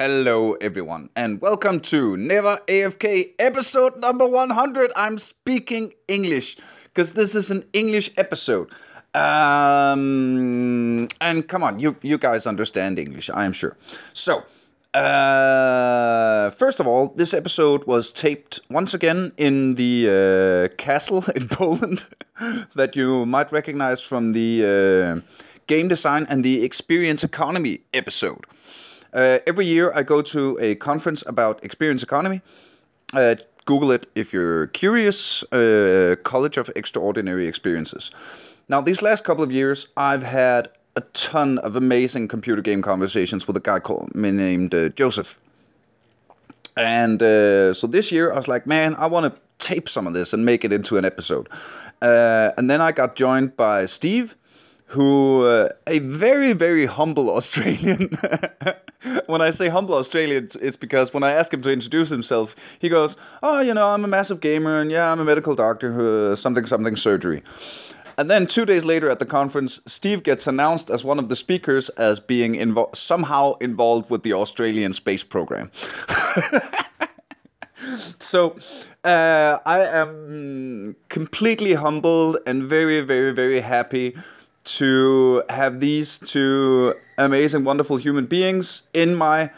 Hello, everyone, and welcome to Never AFK episode number 100. I'm speaking English because this is an English episode. Um, and come on, you, you guys understand English, I am sure. So, uh, first of all, this episode was taped once again in the uh, castle in Poland that you might recognize from the uh, game design and the experience economy episode. Uh, every year, I go to a conference about experience economy. Uh, Google it if you're curious. Uh, College of Extraordinary Experiences. Now, these last couple of years, I've had a ton of amazing computer game conversations with a guy called me named uh, Joseph. And uh, so this year, I was like, man, I want to tape some of this and make it into an episode. Uh, and then I got joined by Steve, who uh, a very very humble Australian. when I say humble Australian, it's because when I ask him to introduce himself, he goes, "Oh, you know, I'm a massive gamer, and yeah, I'm a medical doctor who uh, something something surgery." And then two days later at the conference, Steve gets announced as one of the speakers as being invo- somehow involved with the Australian space program. so uh, I am completely humbled and very, very, very happy to have these two amazing, wonderful human beings in my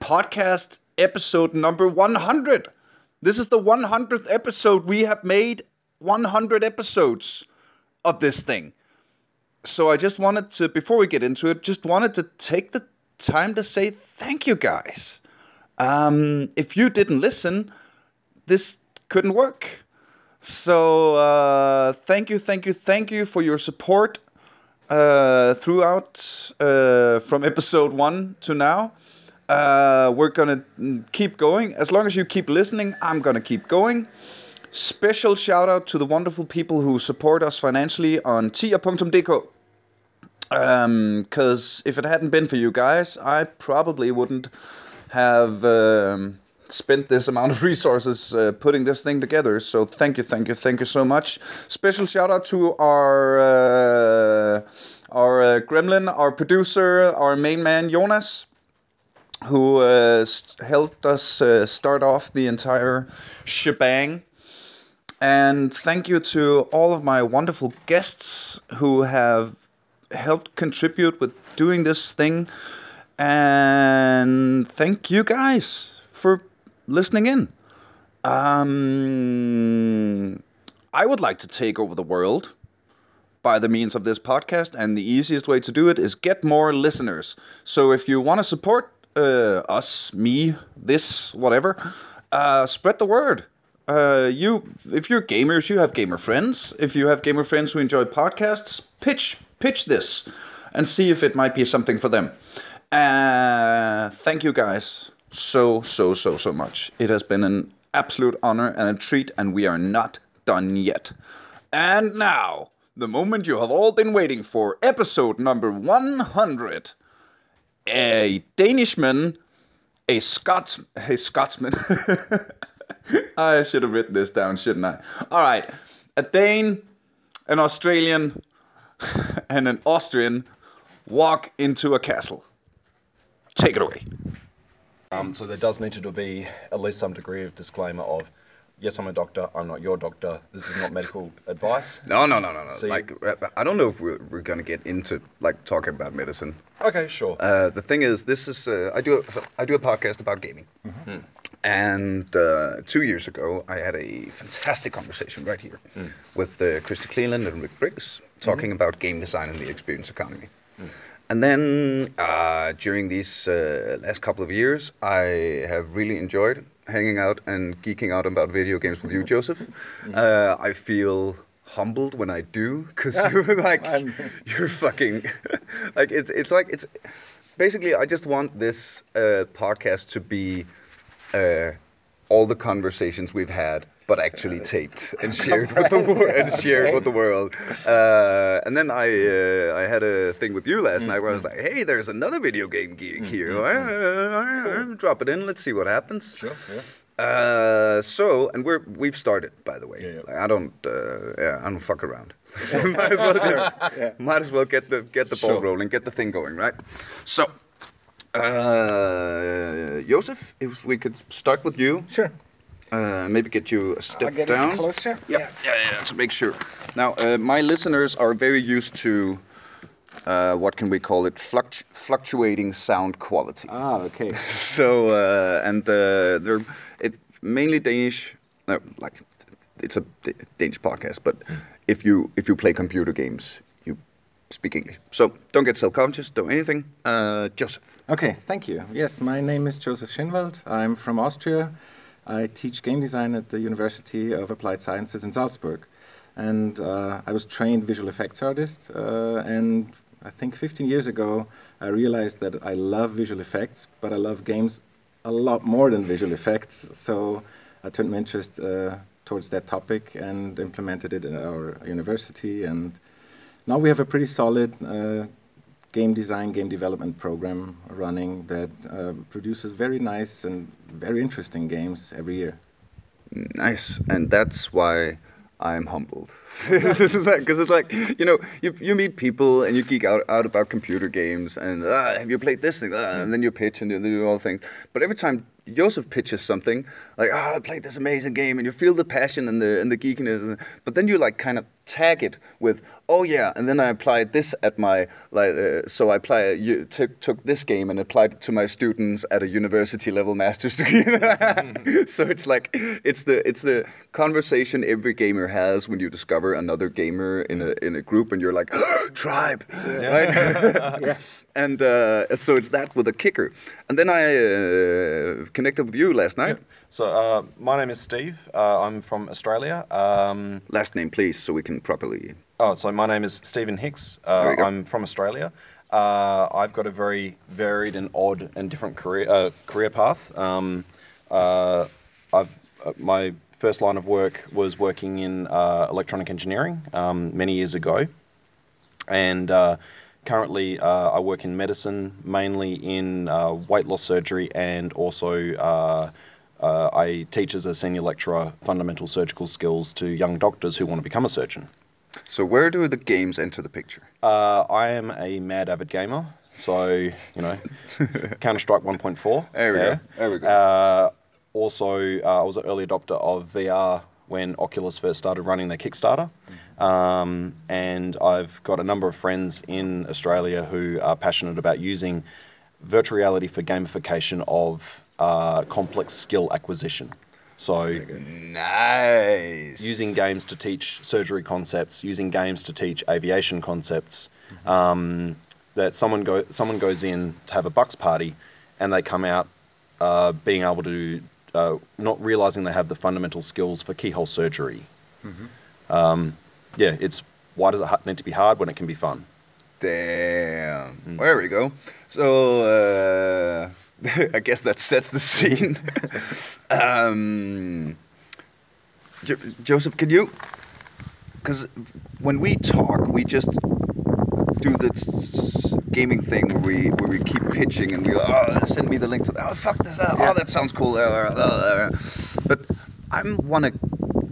podcast episode number 100. This is the 100th episode. We have made 100 episodes of this thing. So I just wanted to, before we get into it, just wanted to take the time to say thank you guys. Um, if you didn't listen, this couldn't work. So uh, thank you, thank you, thank you for your support uh, throughout uh, from episode one to now. Uh, we're gonna keep going. As long as you keep listening, I'm gonna keep going. Special shout out to the wonderful people who support us financially on tia.dk. Um, Because um, if it hadn't been for you guys, I probably wouldn't have um, spent this amount of resources uh, putting this thing together. So thank you, thank you, thank you so much. Special shout out to our uh, our uh, gremlin, our producer, our main man Jonas, who uh, helped us uh, start off the entire shebang. And thank you to all of my wonderful guests who have helped contribute with doing this thing. And thank you guys for listening in. Um, I would like to take over the world by the means of this podcast, and the easiest way to do it is get more listeners. So if you want to support uh, us, me, this, whatever, uh, spread the word. Uh, you, if you're gamers, you have gamer friends. If you have gamer friends who enjoy podcasts, pitch pitch this, and see if it might be something for them. Uh, thank you guys so, so, so, so much. It has been an absolute honor and a treat, and we are not done yet. And now, the moment you have all been waiting for, episode number 100. A Danishman, a Scots, a Scotsman. I should have written this down, shouldn't I? All right, a Dane, an Australian, and an Austrian walk into a castle. Take it away. Um, so there does need to be at least some degree of disclaimer of, yes, I'm a doctor. I'm not your doctor. This is not medical advice. No, no, no, no, no. like, I don't know if we're, we're going to get into like talking about medicine. Okay, sure. Uh, the thing is, this is uh, I do a, I do a podcast about gaming. Mm-hmm. And uh, two years ago, I had a fantastic conversation right here mm. with uh, Christy Cleland and Rick Briggs talking mm-hmm. about game design and the experience economy. Mm. And then uh, during these uh, last couple of years, I have really enjoyed hanging out and geeking out about video games with you, Joseph. Uh, I feel humbled when I do because you're like you're fucking like it's it's like it's basically I just want this uh, podcast to be uh, all the conversations we've had but actually taped and shared with the world and shared with the world. Uh, and then I uh, I had a thing with you last mm-hmm. night where I was mm-hmm. like, hey, there's another video game geek mm-hmm. here. Mm-hmm. drop it in. Let's see what happens. Sure. Yeah. Uh, so, and we're we've started, by the way. Yeah, yeah. Like, I don't, uh, yeah, I don't fuck around. might as well just, yeah. might as well get the get the ball sure. rolling, get the thing going, right? So, Uh, Joseph, if we could start with you, Sure. Uh, maybe get you a step I'll get down. it closer. Yeah, yeah, yeah, to make sure. Now, uh, my listeners are very used to uh, what can we call it? Fluctu- fluctuating sound quality. Ah, okay. so, uh, and uh, they're it, mainly Danish. No, like it's a Danish podcast, but if you if you play computer games, you speak English. So don't get self-conscious. Don't anything. Uh, Joseph. Okay, thank you. Yes, my name is Joseph Schinwald. I'm from Austria. I teach game design at the University of Applied Sciences in Salzburg. And uh, I was trained visual effects artist. Uh, and I think 15 years ago, I realized that I love visual effects, but I love games a lot more than visual effects. So I turned my interest uh, towards that topic and implemented it in our university. And now we have a pretty solid uh, game design, game development program running that uh, produces very nice and very interesting games every year. Nice, and that's why I'm humbled. Because it's like you know, you you meet people and you geek out, out about computer games and ah, have you played this thing? Ah, and then you pitch and you do all things. But every time Joseph pitches something like, "Ah, I played this amazing game," and you feel the passion and the and the geekiness, but then you like kind of tag it with, "Oh yeah," and then I applied this at my like, uh, so I apply you took took this game and applied it to my students at a university level master's degree. so it's like it's the it's the conversation every gamer has when you discover another gamer in a in a group and you're like, tribe, right? Yeah. And uh, so it's that with a kicker. And then I uh, connected with you last night. So uh, my name is Steve. Uh, I'm from Australia. Um, Last name, please, so we can properly. oh, so my name is Stephen Hicks. Uh. I'm from Australia. Uh, I've got a very varied and odd and different career uh, career path. Um, uh, I've uh, my first line of work was working in uh, electronic engineering um, many years ago, and uh, currently uh, I work in medicine, mainly in uh, weight loss surgery, and also uh, I teach as a senior lecturer fundamental surgical skills to young doctors who want to become a surgeon. So where do the games enter the picture? Uh, I am a mad avid gamer, so you know, Counter Strike 1.4. There we yeah. go. There we go. Uh, also, uh, I was an early adopter of VR when Oculus first started running their Kickstarter, um, and I've got a number of friends in Australia who are passionate about using virtual reality for gamification of uh, complex skill acquisition. So nice. using games to teach surgery concepts, using games to teach aviation concepts. Um, that someone go someone goes in to have a bucks party, and they come out uh, being able to uh, not realizing they have the fundamental skills for keyhole surgery. Um, yeah, it's why does it need to be hard when it can be fun? Damn. There we go. So uh, I guess that sets the scene. um, Jo- Joseph, can you? Because when we talk, we just do this gaming thing where we where we keep pitching and we like, oh, send me the link to that. Oh, fuck this out. Oh, that sounds cool. Uh, uh, uh. But I want to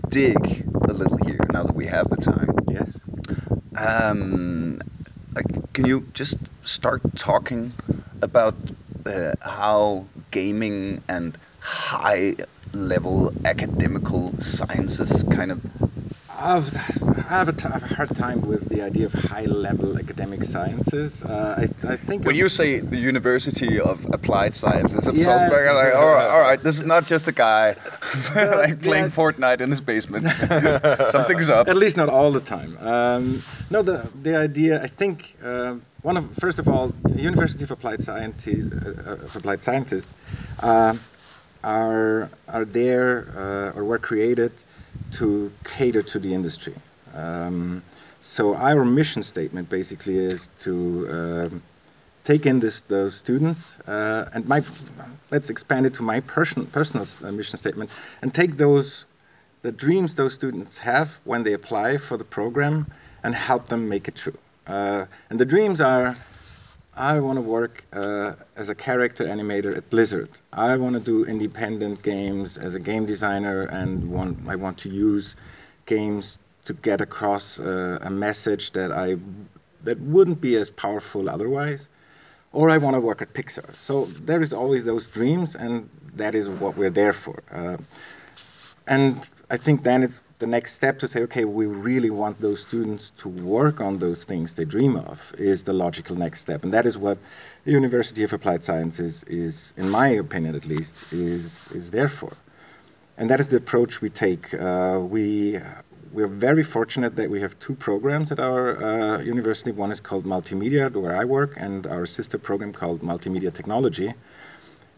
dig a little here now that we have the time. Yes. Um, like, can you just start talking about uh, how gaming and high level academical sciences kind of I've, I have a, t- I have a hard time with the idea of high-level academic sciences. Uh, I, I think when of- you say the University of Applied Sciences, it Yeah. sounds like, like all, right, all right, this is not just a guy like playing yeah. Fortnite in his basement. Something's up. At least not all the time. Um, no, the the idea. I think uh, one of first of all, University of Applied Sciences, uh, of Applied Scientists, uh, are are there uh, or were created to cater to the industry. Um, so our mission statement basically is to um, take in this, those students uh, and my let's expand it to my person, personal uh, mission statement and take those the dreams those students have when they apply for the program and help them make it true. Uh, and the dreams are I want to work uh, as a character animator at Blizzard. I want to do independent games as a game designer, and want, I want to use games to get across uh, a message that I that wouldn't be as powerful otherwise. or I want to work at Pixar. So there is always those dreams, and that is what we're there for. Uh, and I think then it's the next step to say, okay, we really want those students to work on those things they dream of is the logical next step, and that is what the University of Applied Sciences is, in my opinion at least, is is there for. And that is the approach we take. Uh, we we're very fortunate that we have two programs at our uh, university. One is called Multimedia, where I work, and our sister program called Multimedia Technology.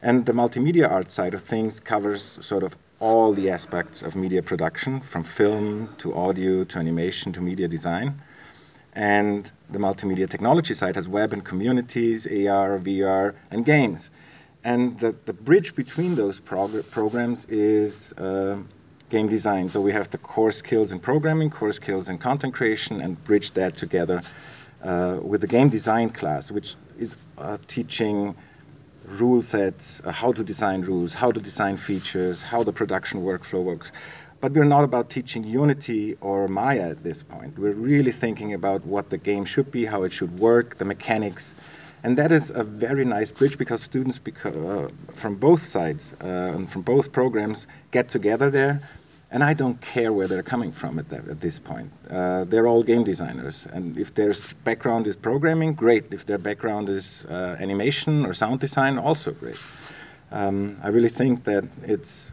And the multimedia art side of things covers sort of all the aspects of media production, from film to audio to animation to media design. And the multimedia technology side has web and communities, AR, VR, and games. And the, the bridge between those prog- programs is uh, game design. So we have the core skills in programming, core skills in content creation, and bridge that together uh, with the game design class, which is uh, teaching rule sets, uh, how to design rules, how to design features, how the production workflow works. But we're not about teaching Unity or Maya at this point. We're really thinking about what the game should be, how it should work, the mechanics. And that is a very nice bridge because students beca- uh, from both sides uh, and from both programs get together there and I don't care where they're coming from at, that, at this point. Uh, they're all game designers, and if their background is programming, great. If their background is uh, animation or sound design, also great. Um, I really think that it's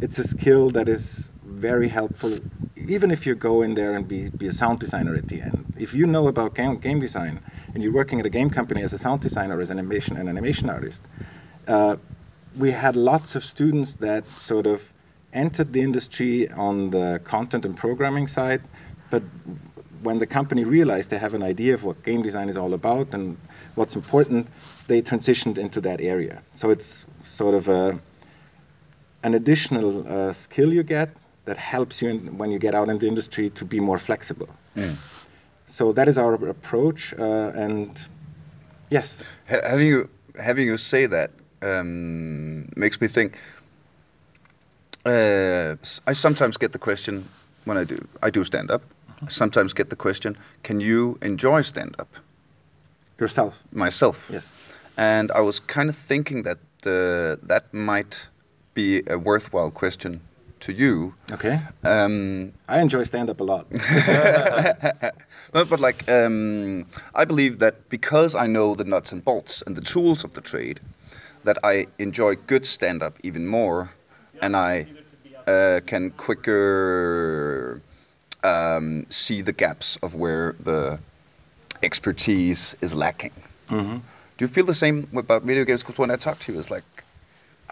it's a skill that is very helpful, even if you go in there and be, be a sound designer at the end. If you know about game, game design and you're working at a game company as a sound designer, as an animation, an animation artist, uh, we had lots of students that sort of entered the industry on the content and programming side, but when the company realized they have an idea of what game design is all about and what's important, they transitioned into that area. So it's sort of a, an additional uh, skill you get that helps you in, when you get out in the industry to be more flexible. Mm. So that is our approach, uh, and yes. Having you having you say that um, makes me think uh, I sometimes get the question when I do I do stand up. Mm-hmm. I sometimes get the question, can you enjoy stand up? Yourself. Myself. Yes. And I was kind of thinking that uh, that might be a worthwhile question to you. Okay. Um, I enjoy stand up a lot. but, but, like, um, I believe that because I know the nuts and bolts and the tools of the trade, that I enjoy good stand up even more and I uh, can quicker um, see the gaps of where the expertise is lacking. Mm-hmm. Do you feel the same about video games? Because when I talk to you, it's like.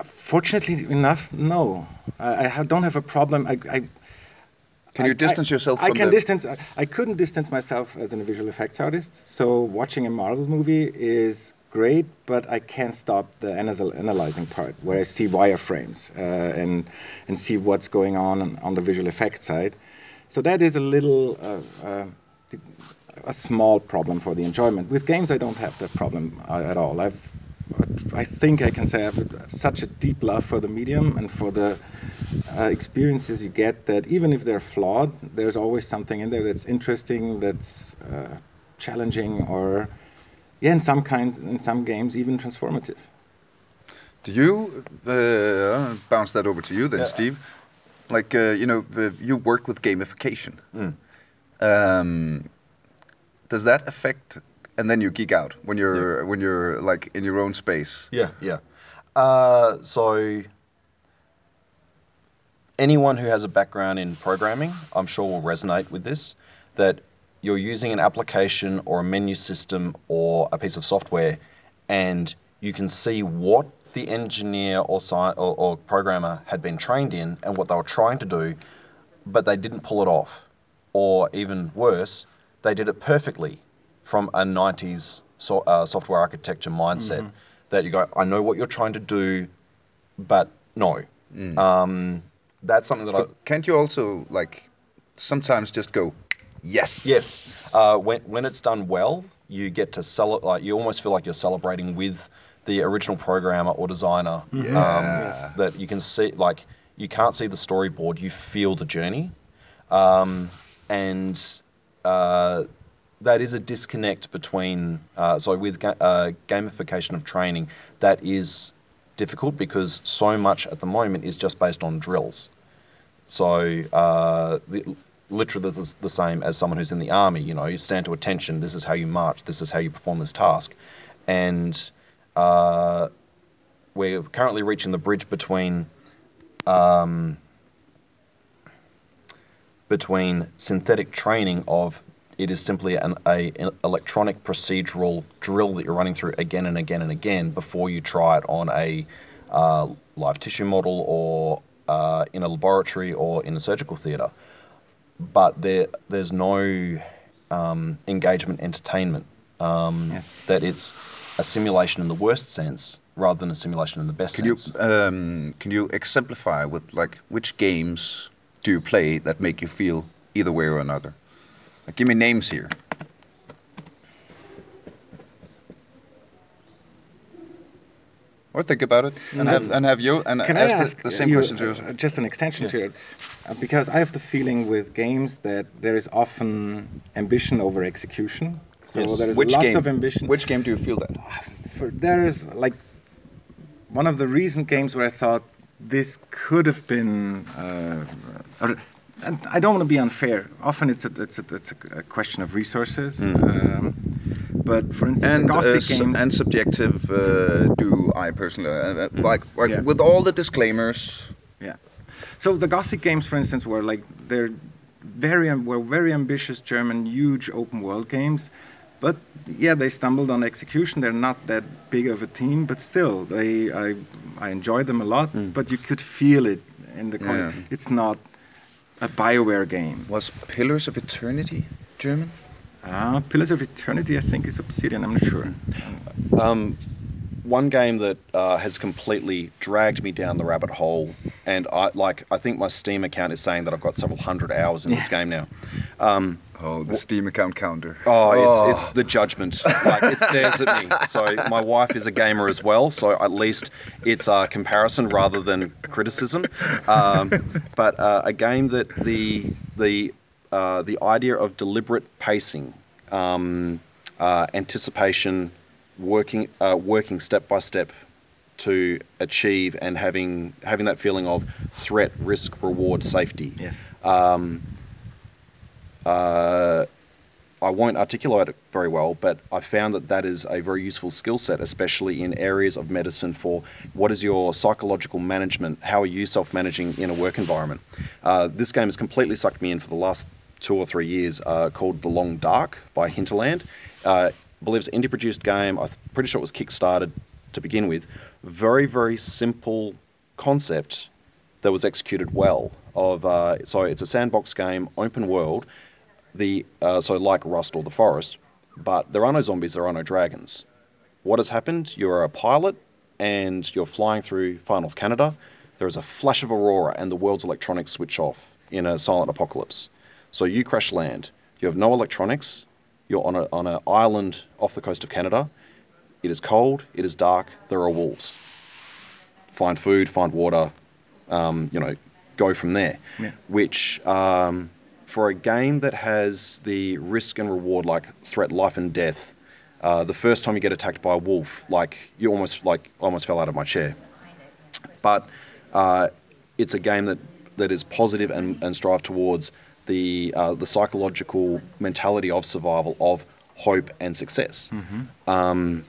Fortunately enough, no. I, I don't have a problem. I, I can you distance I, yourself? I can the... distance. I, I couldn't distance myself as a visual effects artist. So watching a Marvel movie is great, but I can't stop the analyzing part where I see wireframes uh, and and see what's going on on the visual effects side. So that is a little uh, uh, a small problem for the enjoyment. With games, I don't have that problem uh, at all. I've I think I can say I have such a deep love for the medium and for the uh, experiences you get that even if they're flawed, there's always something in there that's interesting, that's uh, challenging, or yeah, in some kinds, in some games, even transformative. Do you uh, bounce that over to you then, yeah. Steve? Like uh, you know, you work with gamification. Mm. Um, does that affect? And then you geek out when you're yeah. when you're like in your own space. Yeah, yeah. Uh, so anyone who has a background in programming, I'm sure will resonate with this. That you're using an application or a menu system or a piece of software, and you can see what the engineer or, sci- or, or programmer had been trained in and what they were trying to do, but they didn't pull it off. Or even worse, they did it perfectly from a 90s so, uh, software architecture mindset mm-hmm. that you go, I know what you're trying to do, but no. Mm. Um, that's something that but I. Can't you also, like, sometimes just go, Yes. Yes. Uh, when when it's done well, you get to sell it. Like you almost feel like you're celebrating with the original programmer or designer. Yeah. Um, that you can see, like you can't see the storyboard, you feel the journey, um, and uh, that is a disconnect between uh, so with ga- uh, gamification of training that is difficult because so much at the moment is just based on drills. So uh, the, literally the, the same as someone who's in the army. You know, you stand to attention. This is how you march. This is how you perform this task, and uh, we're currently reaching the bridge between um, between synthetic training of it is simply an a, an electronic procedural drill that you're running through again and again and again before you try it on a uh, live tissue model or uh, in a laboratory or in a surgical theatre. But there there's no um, engagement entertainment. Um, Yeah. That it's a simulation in the worst sense rather than a simulation in the best Can you sense. um, can you exemplify with like which games do you play that make you feel either way or another? Like, give me names here. Or think about it and have and have you and Can I ask, the- ask the, same you, question to you. uh, just an extension to it? Uh, because I have the feeling with games that there is often ambition over execution. So Yes. there is Which lots game? of ambition. Which game do you feel that? For, there is like one of the recent games where I thought this could have been. Uh, I don't want to be unfair. Often it's a, it's a, it's a question of resources. Um, but for instance, And the uh, Gothic s- games. and subjective uh, do I personally uh, uh, like like Yeah. with all the disclaimers. Yeah. So the Gothic games, for instance, were like they're very were very ambitious German, huge open world games, but yeah, they stumbled on execution. They're not that big of a team, but still, they I I enjoyed them a lot. But you could feel it in the. Yeah. It's not a Bioware game. Was Pillars of Eternity German? Uh, Pillars of Eternity, I think, is Obsidian. I'm not sure. Um, one game that uh, has completely dragged me down the rabbit hole, and I like I think my Steam account is saying that I've got several hundred hours in this game now. Um, Oh, the Steam account counter. oh, it's it's the judgment. Like it stares at me. So my wife is a gamer as well, so at least it's a comparison rather than criticism. Um, but uh, a game that the the uh, the idea of deliberate pacing, um, uh, anticipation, working uh, working step by step to achieve and having having that feeling of threat, risk, reward, safety. Yes. Um, uh, I won't articulate it very well, but I found that that is a very useful skill set, especially in areas of medicine for what is your psychological management? How are you self managing in a work environment? Uh, this game has completely sucked me in for the last two or three years, uh, called The Long Dark by Hinterland. Believe it's an indie produced game. I'm pretty sure it was kickstarted to begin with. Very, very simple concept that was executed well. Of uh, so it's a sandbox game, open world. The uh, so like Rust or The Forest, but there are no zombies, there are no dragons. What has happened? You're a pilot and you're flying through far north Canada. There is a flash of aurora and the world's electronics switch off in a silent apocalypse. So you crash land. You have no electronics. You're on a on an island off the coast of Canada. It is cold. It is dark. There are wolves. Find food. Find water. Um, you know, go from there. Yeah. Which um, for a game that has the risk and reward like threat, life and death. Uh, the first time you get attacked by a wolf, like you almost like almost fell out of my chair. But uh, it's a game that, that is positive and, and strive towards the uh, the psychological mentality of survival, of hope and success. Um,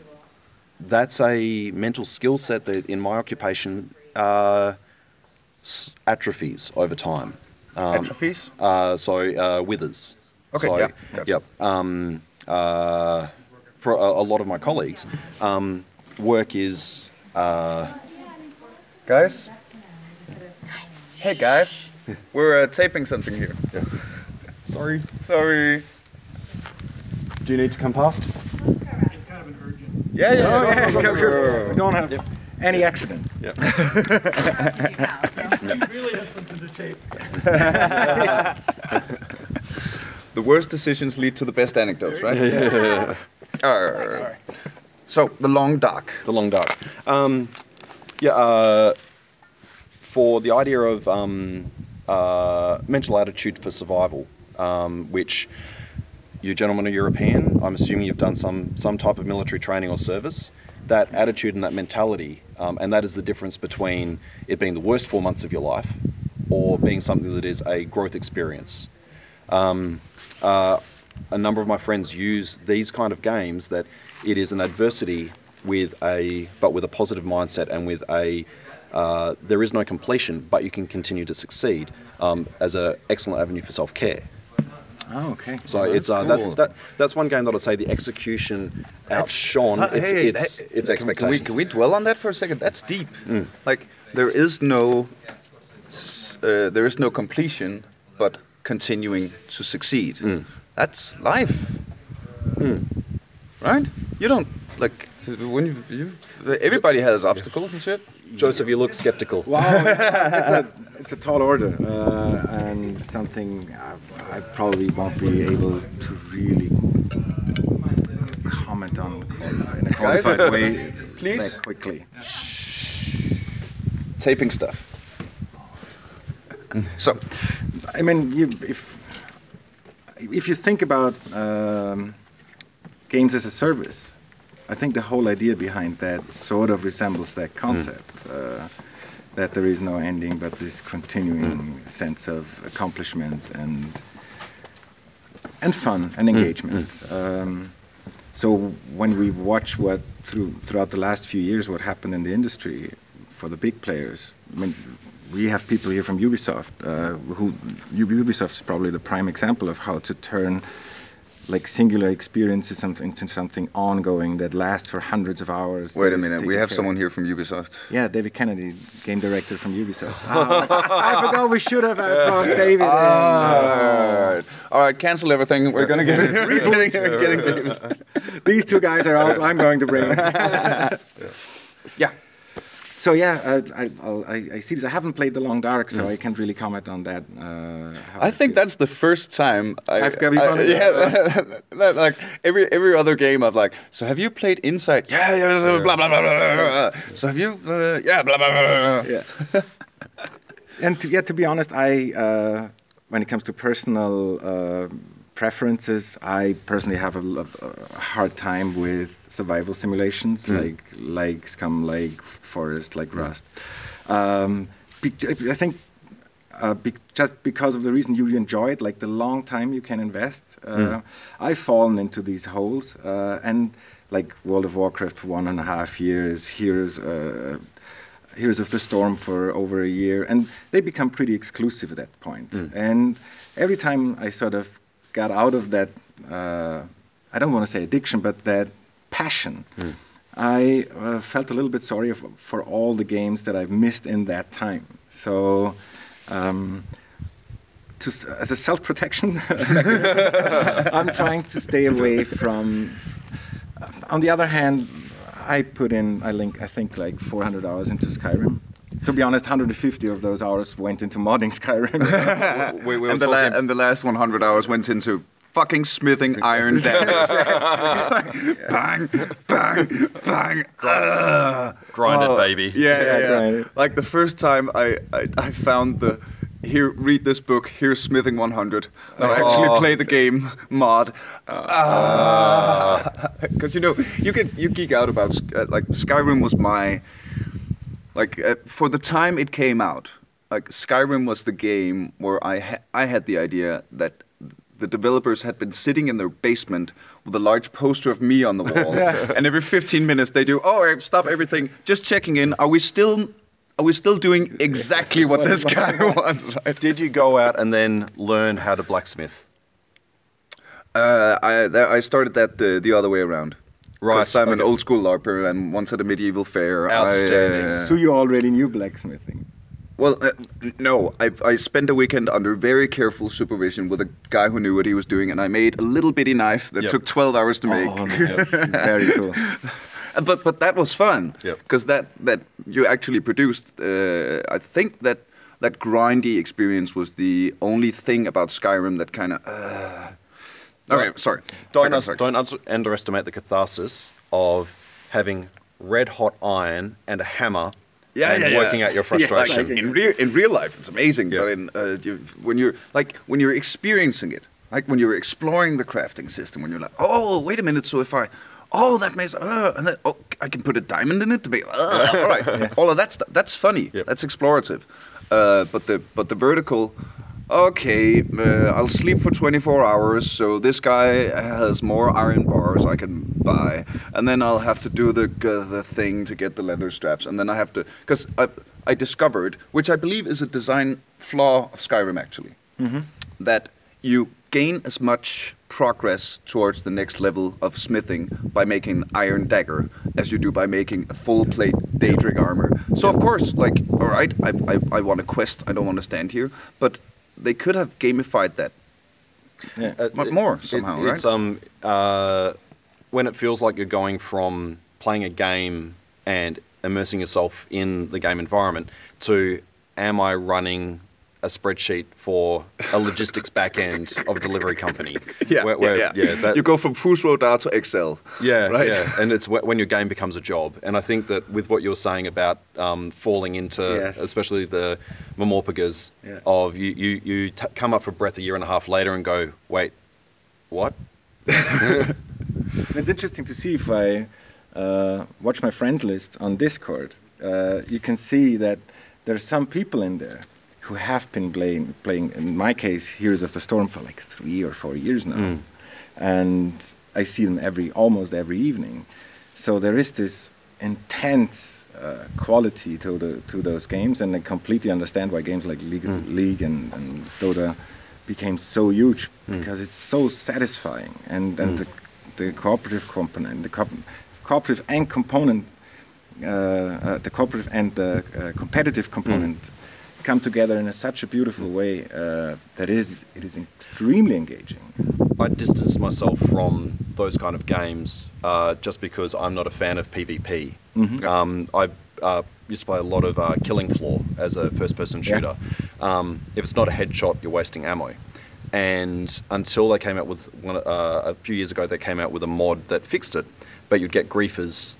that's a mental skill set that in my occupation uh, atrophies over time. Um, Atrophies? uh, so uh, withers. Okay, So, yeah, gotcha. Yep. Um, uh, for a, a lot of my colleagues, um, work is uh, Guys? Hey guys, we're uh, taping something here. Yeah. sorry. Sorry. Do you need to come past? It's kind of an urgent. Yeah, yeah. Oh, yeah, yeah, go, go, come here. We don't have any accidents. Yep. You really have something to tape. The worst decisions lead to the best anecdotes, right? Yeah. Sorry. so the long dark. The long dark. Um, yeah. Uh, for the idea of um, uh, mental attitude for survival, um, which you gentlemen are European. I'm assuming you've done some some type of military training or service. That attitude and that mentality, um, and that is the difference between it being the worst four months of your life, or being something that is a growth experience. Um, uh, a number of my friends use these kind of games that it is an adversity with a but with a positive mindset and with a uh, there is no completion, but you can continue to succeed um, as an excellent avenue for self care. Oh, okay. So it's uh, cool. that, that that's one game that I'd say the execution outshone its Hey, its, its can- expectations. Can we, can we dwell on that for a second? That's deep. Mm. Like there is no uh, there is no completion, but continuing to succeed. Mm. That's life, Mm. right? You don't like when you, you everybody has obstacles and shit. Joseph, you look skeptical. Wow, it's a it's a tall order uh, and something I, I probably won't be able to really comment on in a qualified way please. that quickly. Taping stuff. So I mean, you, if if you think about um, games as a service, I think the whole idea behind that sort of resembles that concept. Uh, that there is no ending, but this continuing sense of accomplishment and and fun and engagement. Um, so when we watch what through throughout the last few years what happened in the industry for the big players, I mean, we have people here from Ubisoft uh, who Ubisoft is probably the prime example of how to turn like singular experiences something into something ongoing that lasts for hundreds of hours. wait a minute, we have care someone here from Ubisoft. Yeah, David Kennedy, game director from Ubisoft. Ah, I forgot we should have had brought David in. All right, all right, cancel everything. We're gonna get we're getting, we're getting David. These two guys are out. I'm going to bring. So yeah, uh, I, I, I see this. I haven't played the Long Dark, so I can't really comment on that. Uh, I think feels. that's the first time I, I've got- I- yeah, that, like every every other game I've like. So have you played Inside? Yeah, yeah, blah blah blah blah. blah. So have you? Uh, yeah, blah blah blah. blah. yeah. and to, yeah, to be honest, I uh, when it comes to personal uh, preferences, I personally have a, a hard time with survival simulations like like Scum, like Forest, like Rust. Um, I think uh, be- just because of the reason you enjoy it, like the long time you can invest. Uh, I've fallen into these holes, uh, and like World of Warcraft for one and a half years, Heroes, uh, Heroes of the Storm for over a year, and they become pretty exclusive at that point. And every time I sort of got out of that, uh, I don't want to say addiction, but that passion. I uh, felt a little bit sorry for, for all the games that I've missed in that time. So, um, to, as a self-protection, I'm trying to stay away from. On the other hand, I put in, I link, I think like 400 hours into Skyrim. To be honest, 150 of those hours went into modding Skyrim. we, we And the, la- and the last 100 hours went into fucking smithing iron daggers. bang, bang, bang. Grind grinded Oh, baby. Yeah, yeah, Yeah, yeah. Like the first time I, I, I found the here read this book. Here's smithing 100. Now actually Oh. play the game mod. Because you know you get you geek out about uh, like Skyrim was my like uh, for the time it came out. Like Skyrim was the game where I ha- I had the idea that the developers had been sitting in their basement with a large poster of me on the wall, and every 15 minutes they do, oh, stop everything, just checking in. Are we still are we still doing exactly what this guy wants? Right? Did you go out and then learn how to blacksmith? Uh, I that- I started that the, the other way around. Right, 'Cause I'm an old school LARPer, and once at a medieval fair, Outstanding. I, uh, so you already knew blacksmithing. Well, uh, no, I, I spent a weekend under very careful supervision with a guy who knew what he was doing, and I made a little bitty knife that Yep. took 12 hours to make. Oh, nice. Very cool. Uh, but but that was fun Yep. because that that you actually produced. Uh, I think that that grindy experience was the only thing about Skyrim that kind of. Uh... Okay, sorry. Don't, us- don't underestimate the catharsis of having red hot iron and a hammer and working out your Yeah, like, frustration. in real in real life, it's amazing. Yeah. But in uh, you, when you're like when you're experiencing it, Like when you're exploring the crafting system, when you're like, oh, wait a minute, so if I, oh, that makes, uh, and then, oh, I can put a diamond in it to be, uh, all right, all of that stuff. That's funny. Yep. That's explorative. Uh, but the but the vertical, okay, uh, I'll sleep for 24 hours, so this guy has more iron bars I can buy, and then I'll have to do the uh, the thing to get the leather straps, and then I have to because I I discovered, which I believe is a design flaw of Skyrim actually, that you gain as much progress towards the next level of smithing by making iron dagger as you do by making a full plate Daedric armor. So of course, like, all right, I, I, I want a quest. I don't want to stand here, but they could have gamified that Yeah. Uh, But it- more it- somehow, It's um uh, when it feels like you're going from playing a game and immersing yourself in the game environment to am I running a spreadsheet for a logistics backend of a delivery company? Where- where- that- you go from Fus Ro Dah to Excel. yeah, right? yeah, and it's when your game becomes a job. And I think that with what you're saying about um, falling into, Yes. especially the MMORPGs, Yeah. of you you you t- come up for breath a year and a half later and go, wait, what? It's interesting to see if I uh, watch my friends list on Discord. Uh, you can see that there are some people in there who have been playing, playing, in my case, Heroes of the Storm for like three or four years now, Mm. and I see them every almost every evening. So there is this intense uh, quality to the to those games, and I completely understand why games like League, League and, and Dota became so huge because it's so satisfying, and and the, the cooperative component, the co- cooperative and component, uh, uh, the cooperative and the uh, competitive component come together in a, such a beautiful way uh, that is it is extremely engaging. I distance myself from those kind of games uh, just because I'm not a fan of PvP. Mhm. Um, I uh, used to play a lot of uh, Killing Floor as a first-person Yeah. shooter. Um, if it's not a headshot, you're wasting ammo. And until they came out with one, uh, a few years ago, they came out with a mod that fixed it, but you'd get griefers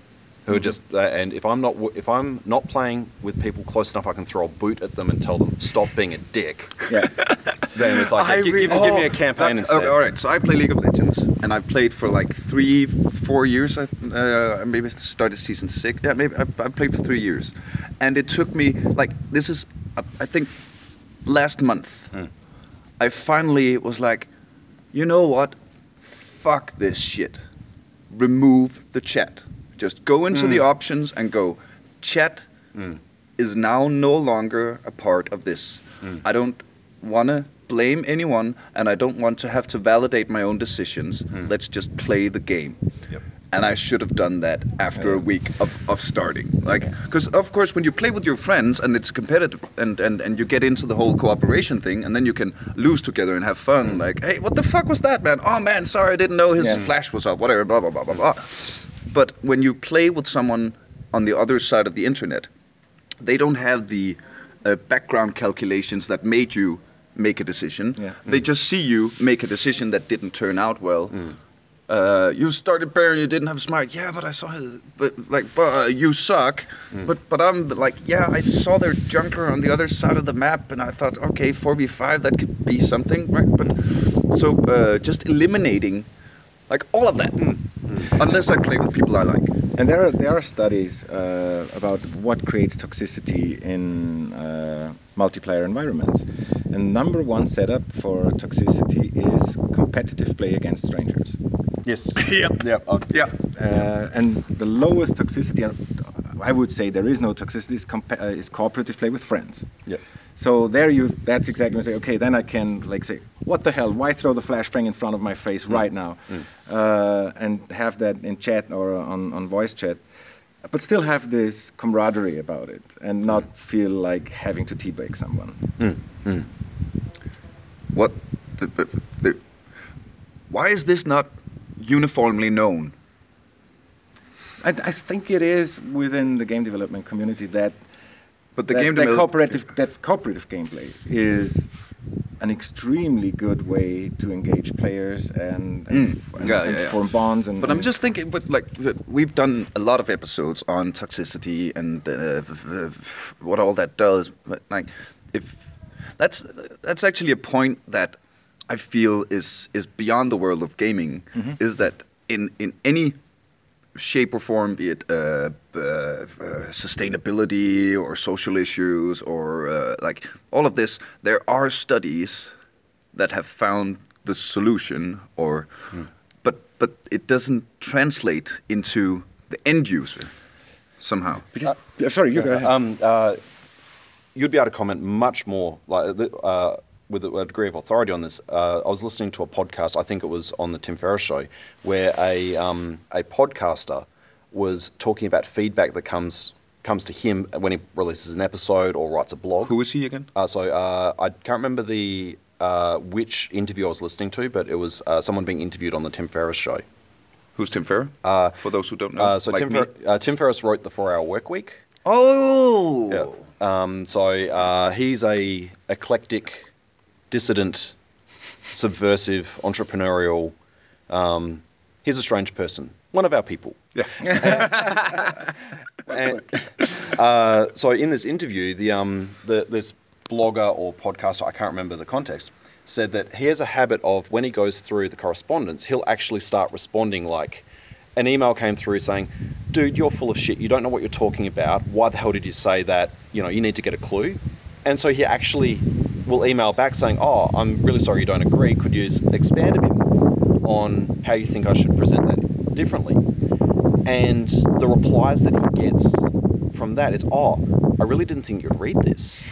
who are just uh, and if I'm not if I'm not playing with people close enough, I can throw a boot at them and tell them stop being a dick. Yeah. Then it's like I give, re- give, give me a oh, campaign that- instead. okay, all right, so I play League of Legends, and I've played for like three, four years. I uh, maybe started season six. Yeah, maybe I've, I've played for three years, and it took me like this is uh, I think last month. Mm. I finally was like, you know what? Fuck this shit. Remove the chat. Just go into the options and go, chat Mm. is now no longer a part of this. Mm. I don't want to blame anyone and I don't want to have to validate my own decisions. Mm. Let's just play the game. Yep. And I should have done that after a week of, of starting. Like, because of course, when you play with your friends and it's competitive and, and, and you get into the whole cooperation thing and then you can lose together and have fun. Like, hey, what the fuck was that, man? Oh, man, sorry, I didn't know his Yeah. flash was up, whatever, blah, blah, blah, blah, blah. But when you play with someone on the other side of the internet, they don't have the uh, background calculations that made you make a decision. Yeah. They just see you make a decision that didn't turn out well. Mm. Uh, you started Baron, you didn't have a smite. Yeah, but I saw it. But like, but uh, you suck. Mm. But but I'm like, yeah, I saw their jungler on the other side of the map, and I thought, okay, 4v5, that could be something, right? But so uh, just eliminating like all of that, unless I play with people I like. And there are there are studies uh, about what creates toxicity in uh, multiplayer environments. And number one setup for toxicity is competitive play against strangers. Yes. Yep. Yep. Uh, Yeah. Uh, and the lowest toxicity, I would say there is no toxicity, is, compa- uh, is cooperative play with friends. Yep. So there you, that's exactly when you say, okay, then I can like say, what the hell? Why throw the flashbang in front of my face right now? Uh, and have that in chat or on, on voice chat, but still have this camaraderie about it and not feel like having to teabag someone. Mm. Mm. What? The, the, the, why is this not uniformly known? I, I think it is within the game development community that But the that, game that cooperative that cooperative gameplay is an extremely good way to engage players and, and, Mm. and, Yeah, and yeah, yeah. form bonds and But I'm just thinking, but like we've done a lot of episodes on toxicity and uh, what all that does. But like, if that's that's actually a point that I feel is is beyond the world of gaming is that in in any shape or form, be it uh, uh, uh, sustainability or social issues or uh, like all of this, there are studies that have found the solution, or but but it doesn't translate into the end user somehow. Yeah, sorry, you go ahead. Um, uh, you'd be able to comment much more, like uh, with a degree of authority on this. Uh, I was listening to a podcast. I think it was on the Tim Ferriss show, where a um, a podcaster was talking about feedback that comes comes to him when he releases an episode or writes a blog. Who is he again? Uh, so uh, I can't remember the uh, which interview I was listening to, but it was uh, someone being interviewed on the Tim Ferriss show. Who's Tim Ferriss? Uh, For those who don't know, uh, so like Tim. Fer- uh, Tim Ferriss wrote the Four Hour Work Week. Oh, Yeah. Um, so uh, he's a eclectic, dissident, subversive, entrepreneurial. Um, he's a strange person, one of our people. yeah. And, uh, so in this interview, the um, the this blogger or podcaster, I can't remember the context, said that he has a habit of when he goes through the correspondence, he'll actually start responding like. An email came through saying, "Dude, you're full of shit. You don't know what you're talking about. Why the hell did you say that? You know, you need to get a clue." And so he actually will email back saying, "Oh, I'm really sorry you don't agree. Could you expand a bit more on how you think I should present that differently?" And the replies that he gets from that is, "Oh, I really didn't think you'd read this."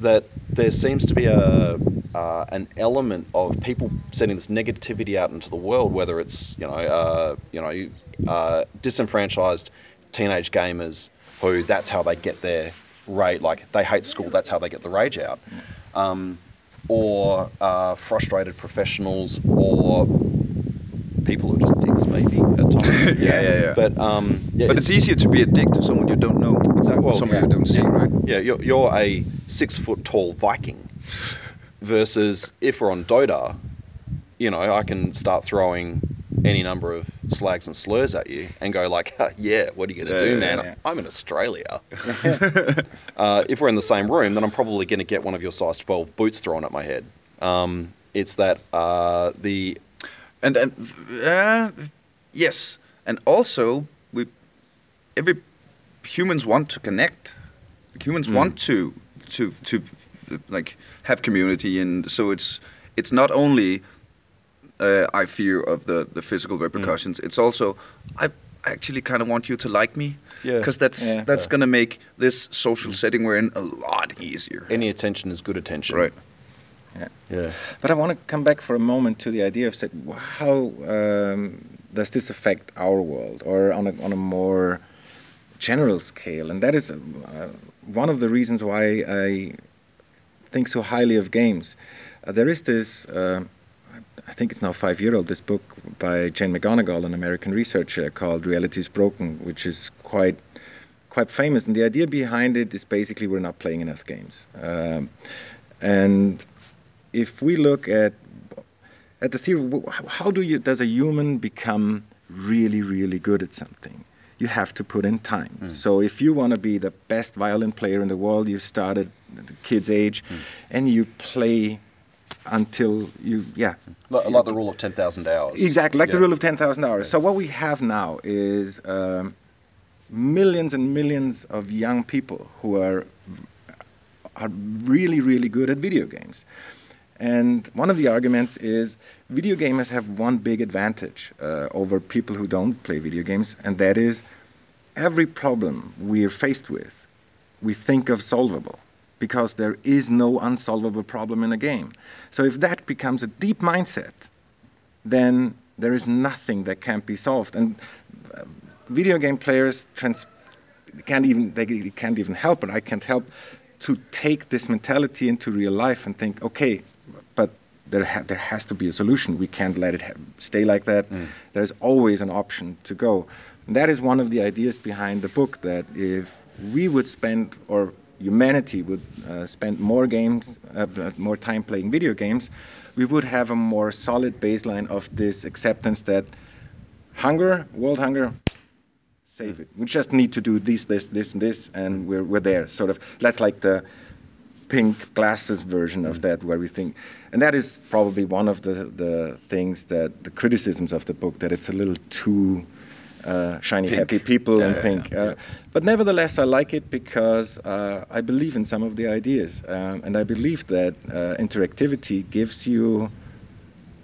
That there seems to be a uh, an element of people sending this negativity out into the world, whether it's you know uh, you know uh, disenfranchised teenage gamers who that's how they get their rage, like they hate school, that's how they get the rage out, um, or uh, frustrated professionals, or people who are just dicks maybe at times. Yeah, yeah, yeah. But um, yeah, But it's easier to be a dick to someone you don't know. Exactly. Well, someone yeah, you don't see, yeah. right? Yeah, you're, you're a six foot tall Viking versus if we're on Dota, you know, I can start throwing any number of slags and slurs at you and go like, yeah, what are you gonna Yeah, do, yeah, man? yeah. I'm in Australia. uh, if we're in the same room, then I'm probably gonna get one of your size 12 boots thrown at my head. Um, it's that uh, the And and uh, yes, and also we every humans want to connect. Humans Mm. want to to to like have community, and so it's it's not only uh, I fear of the the physical Mm. repercussions. It's also I actually kind of want you to like me. Yeah. Because that's Yeah. that's Yeah. gonna make this social setting we're in a lot easier. any attention is good attention. Right. Yeah. Yeah. But I want to come back for a moment to the idea of say, how um, does this affect our world, or on a, on a more general scale? And that is uh, one of the reasons why I think so highly of games. Uh, there is this, uh, I think it's now five year old, this book by Jane McGonigal, an American researcher, called Reality is Broken, which is quite quite famous. And the idea behind it is basically we're not playing enough games. Um, and if we look at at the theory, how do you does a human become really really good at something? You have to put in time. So if you want to be the best violin player in the world, you start at the kid's age, and you play until you yeah Like, like the rule of 10,000 hours. Exactly, like the rule of 10,000 hours. So what we have now is um, millions and millions of young people who are are really really good at video games. And one of the arguments is video gamers have one big advantage uh, over people who don't play video games, and that is every problem we're faced with, we think of solvable because there is no unsolvable problem in a game. So if that becomes a deep mindset, then there is nothing that can't be solved. And uh, video game players trans- can't even they can't even help it. I can't help to take this mentality into real life and think, okay, but there ha- there has to be a solution. We can't let it ha- stay like that. There's always an option to go. And that is one of the ideas behind the book. That if we would spend or humanity would uh, spend more games, uh, more time playing video games, we would have a more solid baseline of this acceptance that hunger, world hunger, save it. We just need to do this, this, this, and this, and we're, we're there. Sort of. That's like the pink glasses version of that, where we think, and that is probably one of the the things that the criticisms of the book that it's a little too uh, shiny, Pink. happy people Yeah, and yeah, pink. yeah, Uh, but nevertheless, I like it because uh, I believe in some of the ideas, um, and I believe that uh, interactivity gives you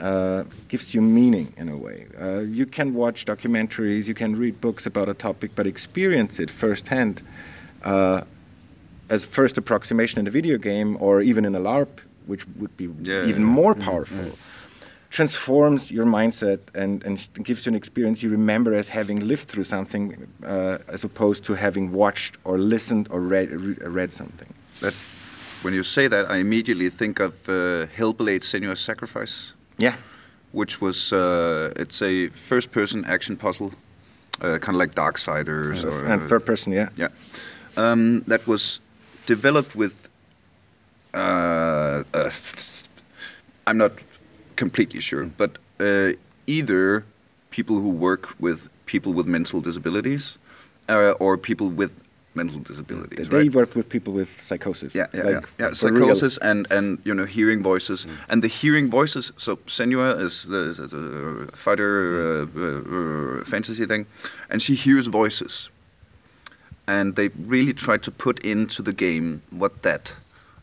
uh, gives you meaning in a way. Uh, you can watch documentaries, you can read books about a topic, but experience it firsthand uh, as first approximation in a video game or even in a LARP, which would be even more powerful. Transforms your mindset and, and gives you an experience you remember as having lived through something, uh, as opposed to having watched or listened or read, re- read something. That when you say that, I immediately think of uh, Hellblade: Senua's Sacrifice, Yeah. which was uh, it's a first-person action puzzle, uh, kind of like Darksiders or and third person, yeah. Yeah. Um, that was developed with. Uh, uh, I'm not completely sure, but uh, either people who work with people with mental disabilities uh, or people with mental disabilities. They right? work with people with psychosis. Yeah, yeah, like, yeah. yeah. real. Psychosis and and you know hearing voices and the hearing voices. So Senua is the, the, the fighter uh, uh, fantasy thing, and she hears voices. And they really tried to put into the game what that,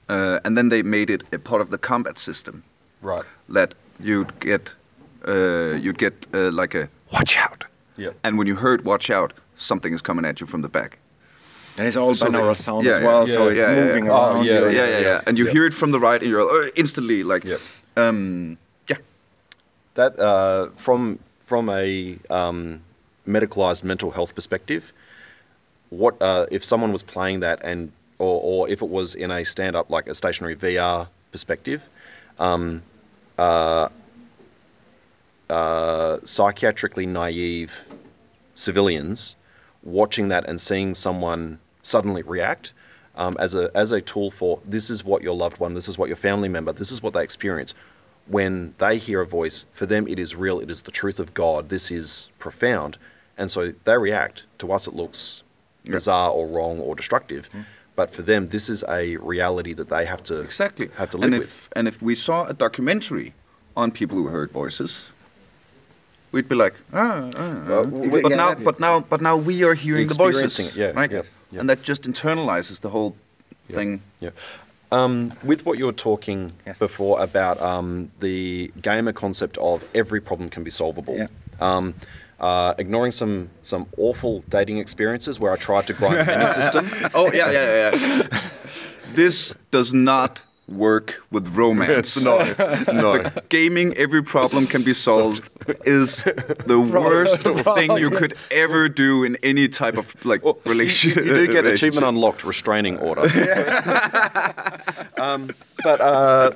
uh, and then they made it a part of the combat system Right. that you'd get, uh, you'd get uh, like a watch out. Yeah. And when you heard watch out, something is coming at you from the back. And it's all So they- binaural sound yeah, as well, yeah, so yeah, it's yeah, yeah. moving Oh, around. yeah, you. yeah, yeah, yeah. And you yeah. hear it from the right, and you're uh, instantly like, Yep. um, yeah, That uh, from from a um, medicalized mental health perspective, what uh, if someone was playing that and or, or if it was in a stand up like a stationary VR perspective, um, uh, uh, psychiatrically naive civilians watching that and seeing someone suddenly react um, as a as a tool for this is what your loved one, this is what your family member, this is what they experience. When they hear a voice, for them it is real, it is the truth of God. This is profound, and so they react. To us, it looks bizarre or wrong or destructive, but for them, this is a reality that they have to exactly. have to live and with. if and if we saw a documentary on people who heard voices, we'd be like, ah, ah, ah. Well, but yeah, now, but now, but now we are hearing the voices, yeah, right? yes, yeah. And that just internalizes the whole thing. Yeah. Um, with what you were talking Yes. before about um, the gamer concept of every problem can be solvable. Um, uh, ignoring some some awful dating experiences where I tried to grind any system. Oh yeah, yeah, yeah. yeah. this does not work with romance. no, no. Gaming, every problem can be solved is the worst thing you could ever do in any type of like Well, relationship. You, you do get achievement unlocked, restraining order. um, but uh,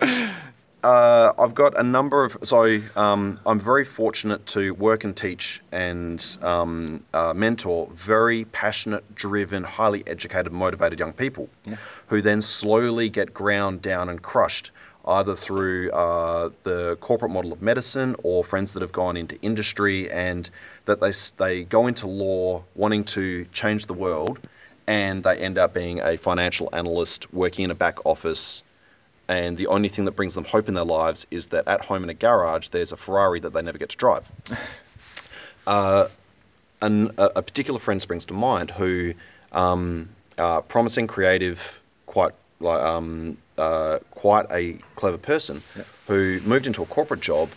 uh, I've got a number of. So um, I'm very fortunate to work and teach and um, uh, mentor very passionate, driven, highly educated, motivated young people who then slowly get ground down and crushed. Either through uh, the corporate model of medicine or friends that have gone into industry and that they, they go into law wanting to change the world and they end up being a financial analyst working in a back office and the only thing that brings them hope in their lives is that at home in a garage there's a Ferrari that they never get to drive. uh, an, a, a particular friend springs to mind who, um, uh, promising, creative, quite like um, uh, quite a clever person, who moved into a corporate job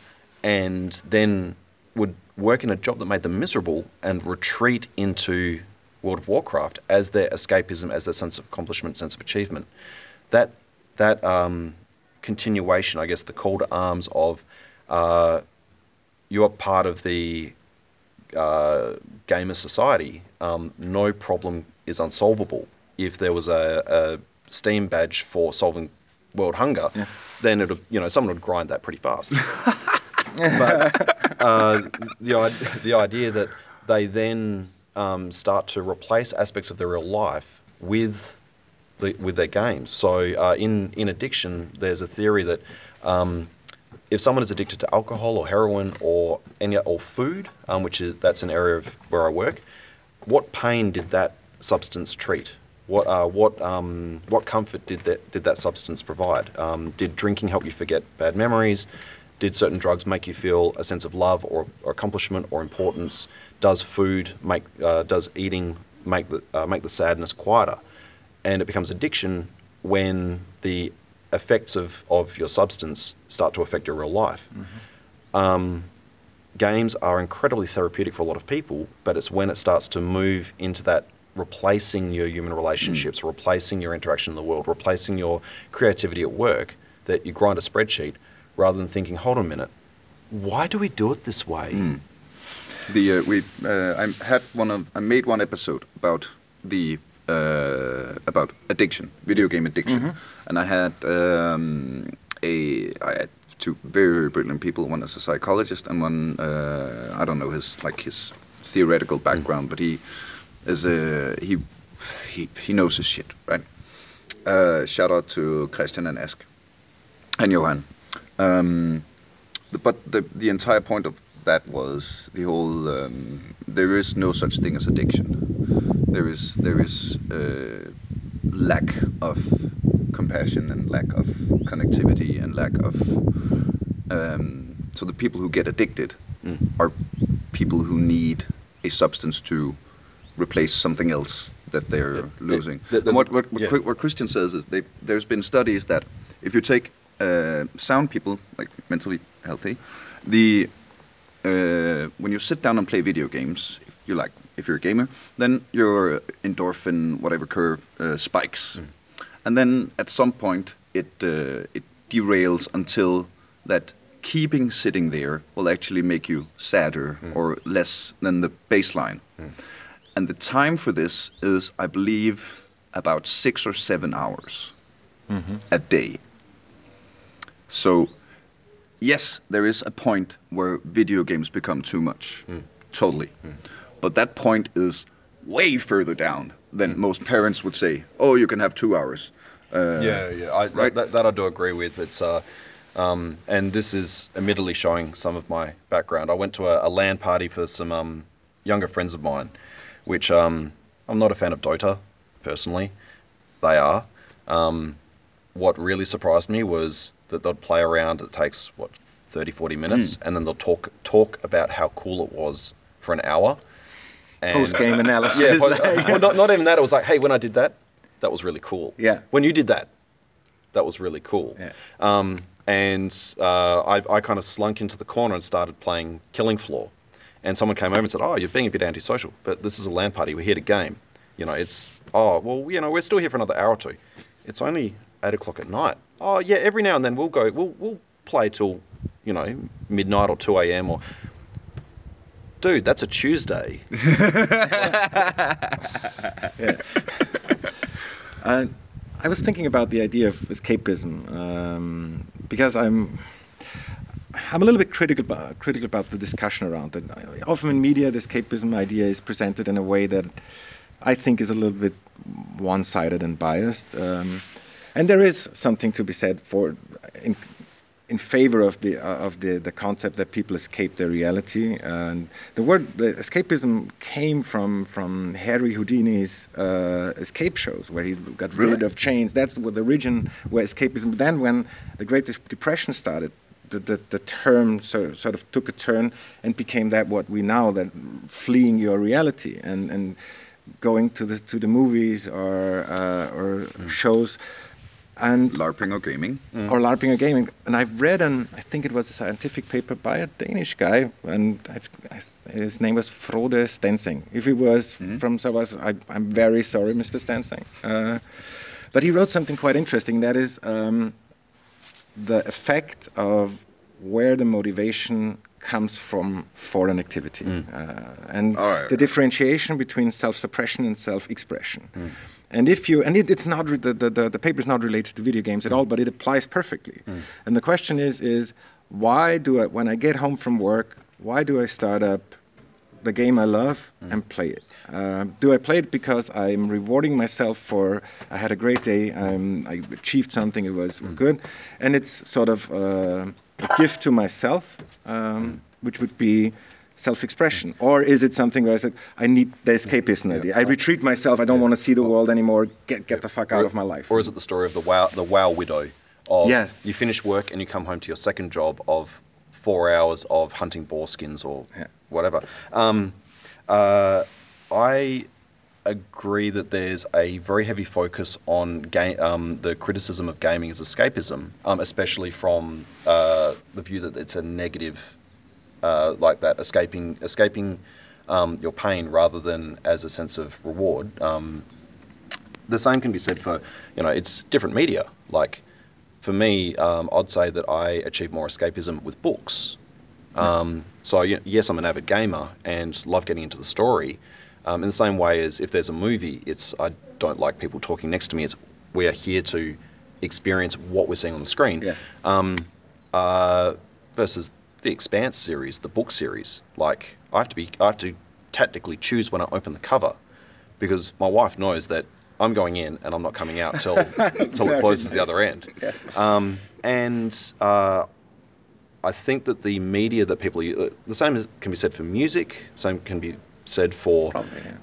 and then would work in a job that made them miserable and retreat into World of Warcraft as their escapism, as their sense of accomplishment, sense of achievement. That that um, continuation, I guess, the call to arms of uh, you're part of the uh, gamer society. Um, no problem is unsolvable. If there was a, a Steam badge for solving world hunger, then it you know someone would grind that pretty fast. but uh, the the idea that they then um, start to replace aspects of their real life with the, with their games. So uh, in in addiction, there's a theory that um, if someone is addicted to alcohol or heroin or any or food, um, which is that's an area of where I work, what pain did that substance treat? What uh, what um, what comfort did that did that substance provide? Um, did drinking help you forget bad memories? Did certain drugs make you feel a sense of love or, or accomplishment or importance? Does food make uh, does eating make the uh, make the sadness quieter? And it becomes addiction when the effects of, of your substance start to affect your real life. Um, games are incredibly therapeutic for a lot of people, but it's when it starts to move into that replacing your human relationships, replacing your interaction in the world, replacing your creativity at work, that you grind a spreadsheet rather than thinking, hold on a minute, why do we do it this way? The uh, we uh, I had one of I made one episode about the uh, about addiction, video game addiction, and I had um, a I had two very very brilliant people. One is a psychologist, and one uh, I don't know his like his theoretical background, but he is a he he he knows his shit, right? Uh, shout out to Christian and Esk and Johan. Um, the- but the the entire point of that was the whole um, there is no such thing as addiction. There is there is uh, lack of compassion and lack of connectivity and lack of um, so the people who get addicted Mm. are people who need a substance to replace something else that they're Yeah, losing. yeah, And what, what, what, yeah. What Christian says is they, there's been studies that if you take uh, sound people, like mentally healthy, the uh, when you sit down and play video games, if you like, if you're a gamer, then your endorphin whatever curve uh, spikes, Mm. and then at some point it uh, it derails until that keeping sitting there will actually make you sadder Mm. or less than the baseline. And the time for this is, I believe, about six or seven hours a day. So, yes, there is a point where video games become too much. Totally. But that point is way further down than most parents would say, oh, you can have two hours. Uh, Yeah, yeah, I, right? that, that I do agree with. It's uh, um, and this is admittedly showing some of my background. I went to a, a LAN party for some um, younger friends of mine, which um, I'm not a fan of Dota personally. They are. Um, what really surprised me was that they'd play around. It takes what 30, 40 minutes, and then they'll talk talk about how cool it was for an hour. And- Post game analysis. yeah, well, well, not, not even that. It was like, hey, when I did that, that was really cool. Yeah. When you did that, that was really cool. Yeah. Um, and uh, I, I kind of slunk into the corner and started playing Killing Floor. And someone came over and said, oh, you're being a bit antisocial, but this is a LAN party. We're here to game. You know, it's, oh, well, you know, we're still here for another hour or two. It's only 8 o'clock at night. Oh, yeah, every now and then we'll go, we'll, we'll play till, you know, midnight or 2 a.m. or, dude, that's a Tuesday. Uh, I was thinking about the idea of escapism um, because I'm I'm a little bit critical about, critical about the discussion around it. Often in media, the escapism idea is presented in a way that I think is a little bit one-sided and biased. Um, and there is something to be said for in, in favor of the uh, of the, the concept that people escape their reality. And the word the escapism came from from Harry Houdini's uh, escape shows, where he got rid Really? of chains. That's what the origin where escapism. Then when the Great Depression started. The, the, the term so, sort of took a turn and became that what we now that fleeing your reality and, and going to the to the movies or uh, or shows and LARPing or gaming. or LARPing or gaming. And I've read an, I think it was a scientific paper by a Danish guy, and it's, his name was Frode Stenseng. If he was from Savas, I, I'm very sorry, Mr. Stenseng. Uh, but he wrote something quite interesting. That is um, the effect of where the motivation comes from for an activity, uh, and right. the differentiation between self-suppression and self-expression. And if you and it, it's not re- the, the, the the paper is not related to video games at all, but it applies perfectly. And the question is is why do I when I get home from work, why do I start up the game I love and play it? Uh, do I play it because I'm rewarding myself for I had a great day, I'm, I achieved something, it was good, and it's sort of uh, a gift to myself, um, which would be self-expression, or is it something where I said I need the escapism idea? I retreat myself. I don't want to see the world anymore. Get get the fuck out of my life. Or is it the story of the wow the wow widow? Of Yeah. You finish work and you come home to your second job of four hours of hunting boar skins or Yeah. whatever. Um, uh, I agree that there's a very heavy focus on game, um, the criticism of gaming as escapism, um, especially from uh, the view that it's a negative, uh, like that escaping escaping um, your pain rather than as a sense of reward. Um, the same can be said for you know it's different media. Like for me, um, I'd say that I achieve more escapism with books. Um, so yes, I'm an avid gamer and love getting into the story. Um, in the same way as if there's a movie, it's I don't like people talking next to me. It's we are here to experience what we're seeing on the screen. Yes. Um, uh, versus the Expanse series, the book series. Like I have to be, I have to tactically choose when I open the cover, because my wife knows that I'm going in and I'm not coming out till till it closes the other end. Yeah. Um, and uh, I think that the media that people, u- the same can be said for music, same can be said for Probably, yeah.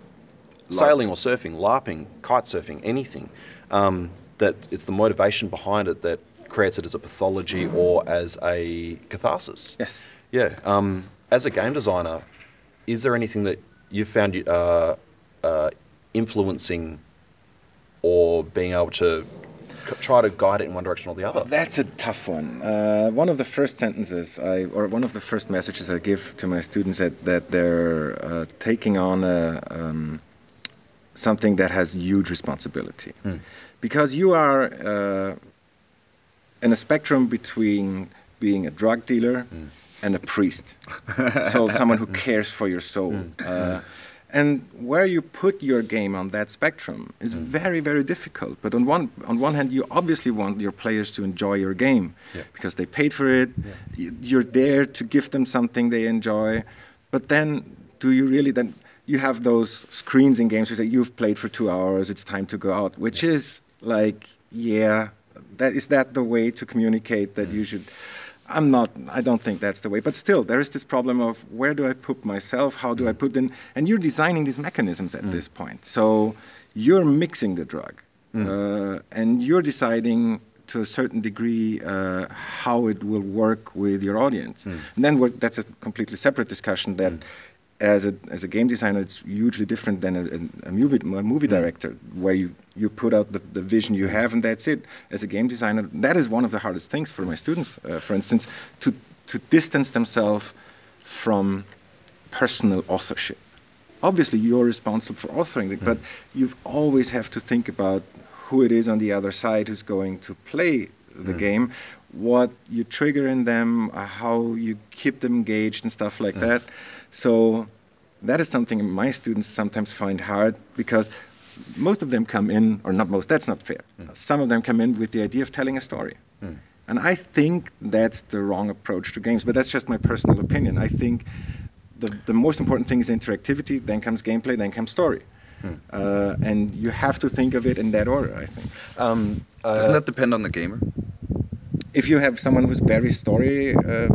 sailing or surfing, LARPing, kite surfing, anything. Um, that it's the motivation behind it that creates it as a pathology or as a catharsis. Yes. Yeah. Um, as a game designer, is there anything that you've found uh, uh, influencing or being able to c- try to guide it in one direction or the other? That's a tough one. Uh, one of the first sentences I, or one of the first messages I give to my students that, that they're uh, taking on a, um, something that has huge responsibility. Hmm. Because you are uh, in a spectrum between being a drug dealer mm. and a priest. so someone who cares for your soul. Mm. Uh, and where you put your game on that spectrum is mm. very, very difficult. But on one on one hand, you obviously want your players to enjoy your game Yeah. because they paid for it. Y- You're there to give them something they enjoy. But then, do you really then? You have those screens in games where you say you've played for two hours, it's time to go out, which is like, yeah, that is that the way to communicate that you should. I'm not. I don't think that's the way. But still, there is this problem of where do I put myself? How do I mm-hmm. put in? And you're designing these mechanisms at mm. this point. So you're mixing the drug, mm. uh, and you're deciding to a certain degree uh, how it will work with your audience. Mm. And then we're, that's a completely separate discussion. That as a as a game designer, it's hugely different than a, a movie a movie director, where you you put out the, the vision you have and that's it. As a game designer, that is one of the hardest things for my students, uh, for instance, to to distance themselves from personal authorship. Obviously, you're responsible for authoring it, but you always have to think about who it is on the other side who's going to play the game, what you trigger in them, uh, how you keep them engaged, and stuff like that. So that is something my students sometimes find hard because most of them come in, or not most, that's not fair. Some of them come in with the idea of telling a story. And I think that's the wrong approach to games, but that's just my personal opinion. I think the, the most important thing is interactivity, then comes gameplay, then comes story. Uh, and you have to think of it in that order, I think. Um, uh, Doesn't that depend on the gamer? If you have someone who's very story, uh,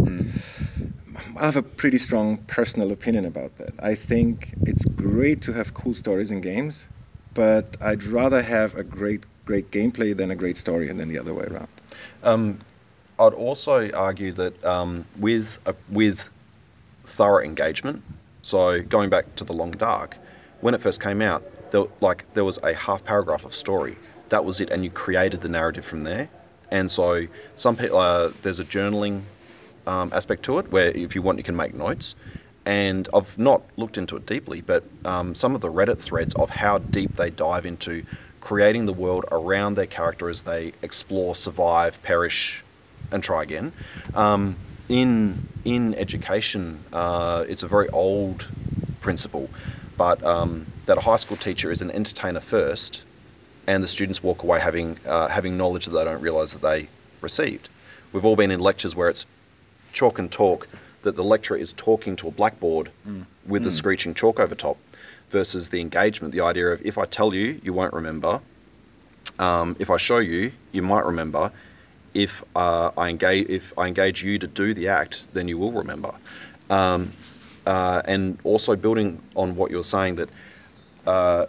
I have a pretty strong personal opinion about that. I think it's great to have cool stories in games, but I'd rather have a great, great gameplay than a great story, and then the other way around. Um, I'd also argue that um, with a, with thorough engagement, so going back to the Long Dark, when it first came out, there, like there was a half paragraph of story. That was it, and you created the narrative from there. And so some people, uh, there's a journaling um, aspect to it where if you want, you can make notes. And I've not looked into it deeply, but um, some of the Reddit threads of how deep they dive into creating the world around their character as they explore, survive, perish, and try again. Um, in in education, uh, it's a very old principle, but um, that a high school teacher is an entertainer first, and the students walk away having uh, having knowledge that they don't realise that they received. We've all been in lectures where it's chalk and talk that the lecturer is talking to a blackboard with the screeching chalk over top versus the engagement, the idea of if I tell you, you won't remember. Um, if I show you, you might remember. If uh, I engage, if I engage you to do the act, then you will remember. Um, uh, and also building on what you're saying that uh,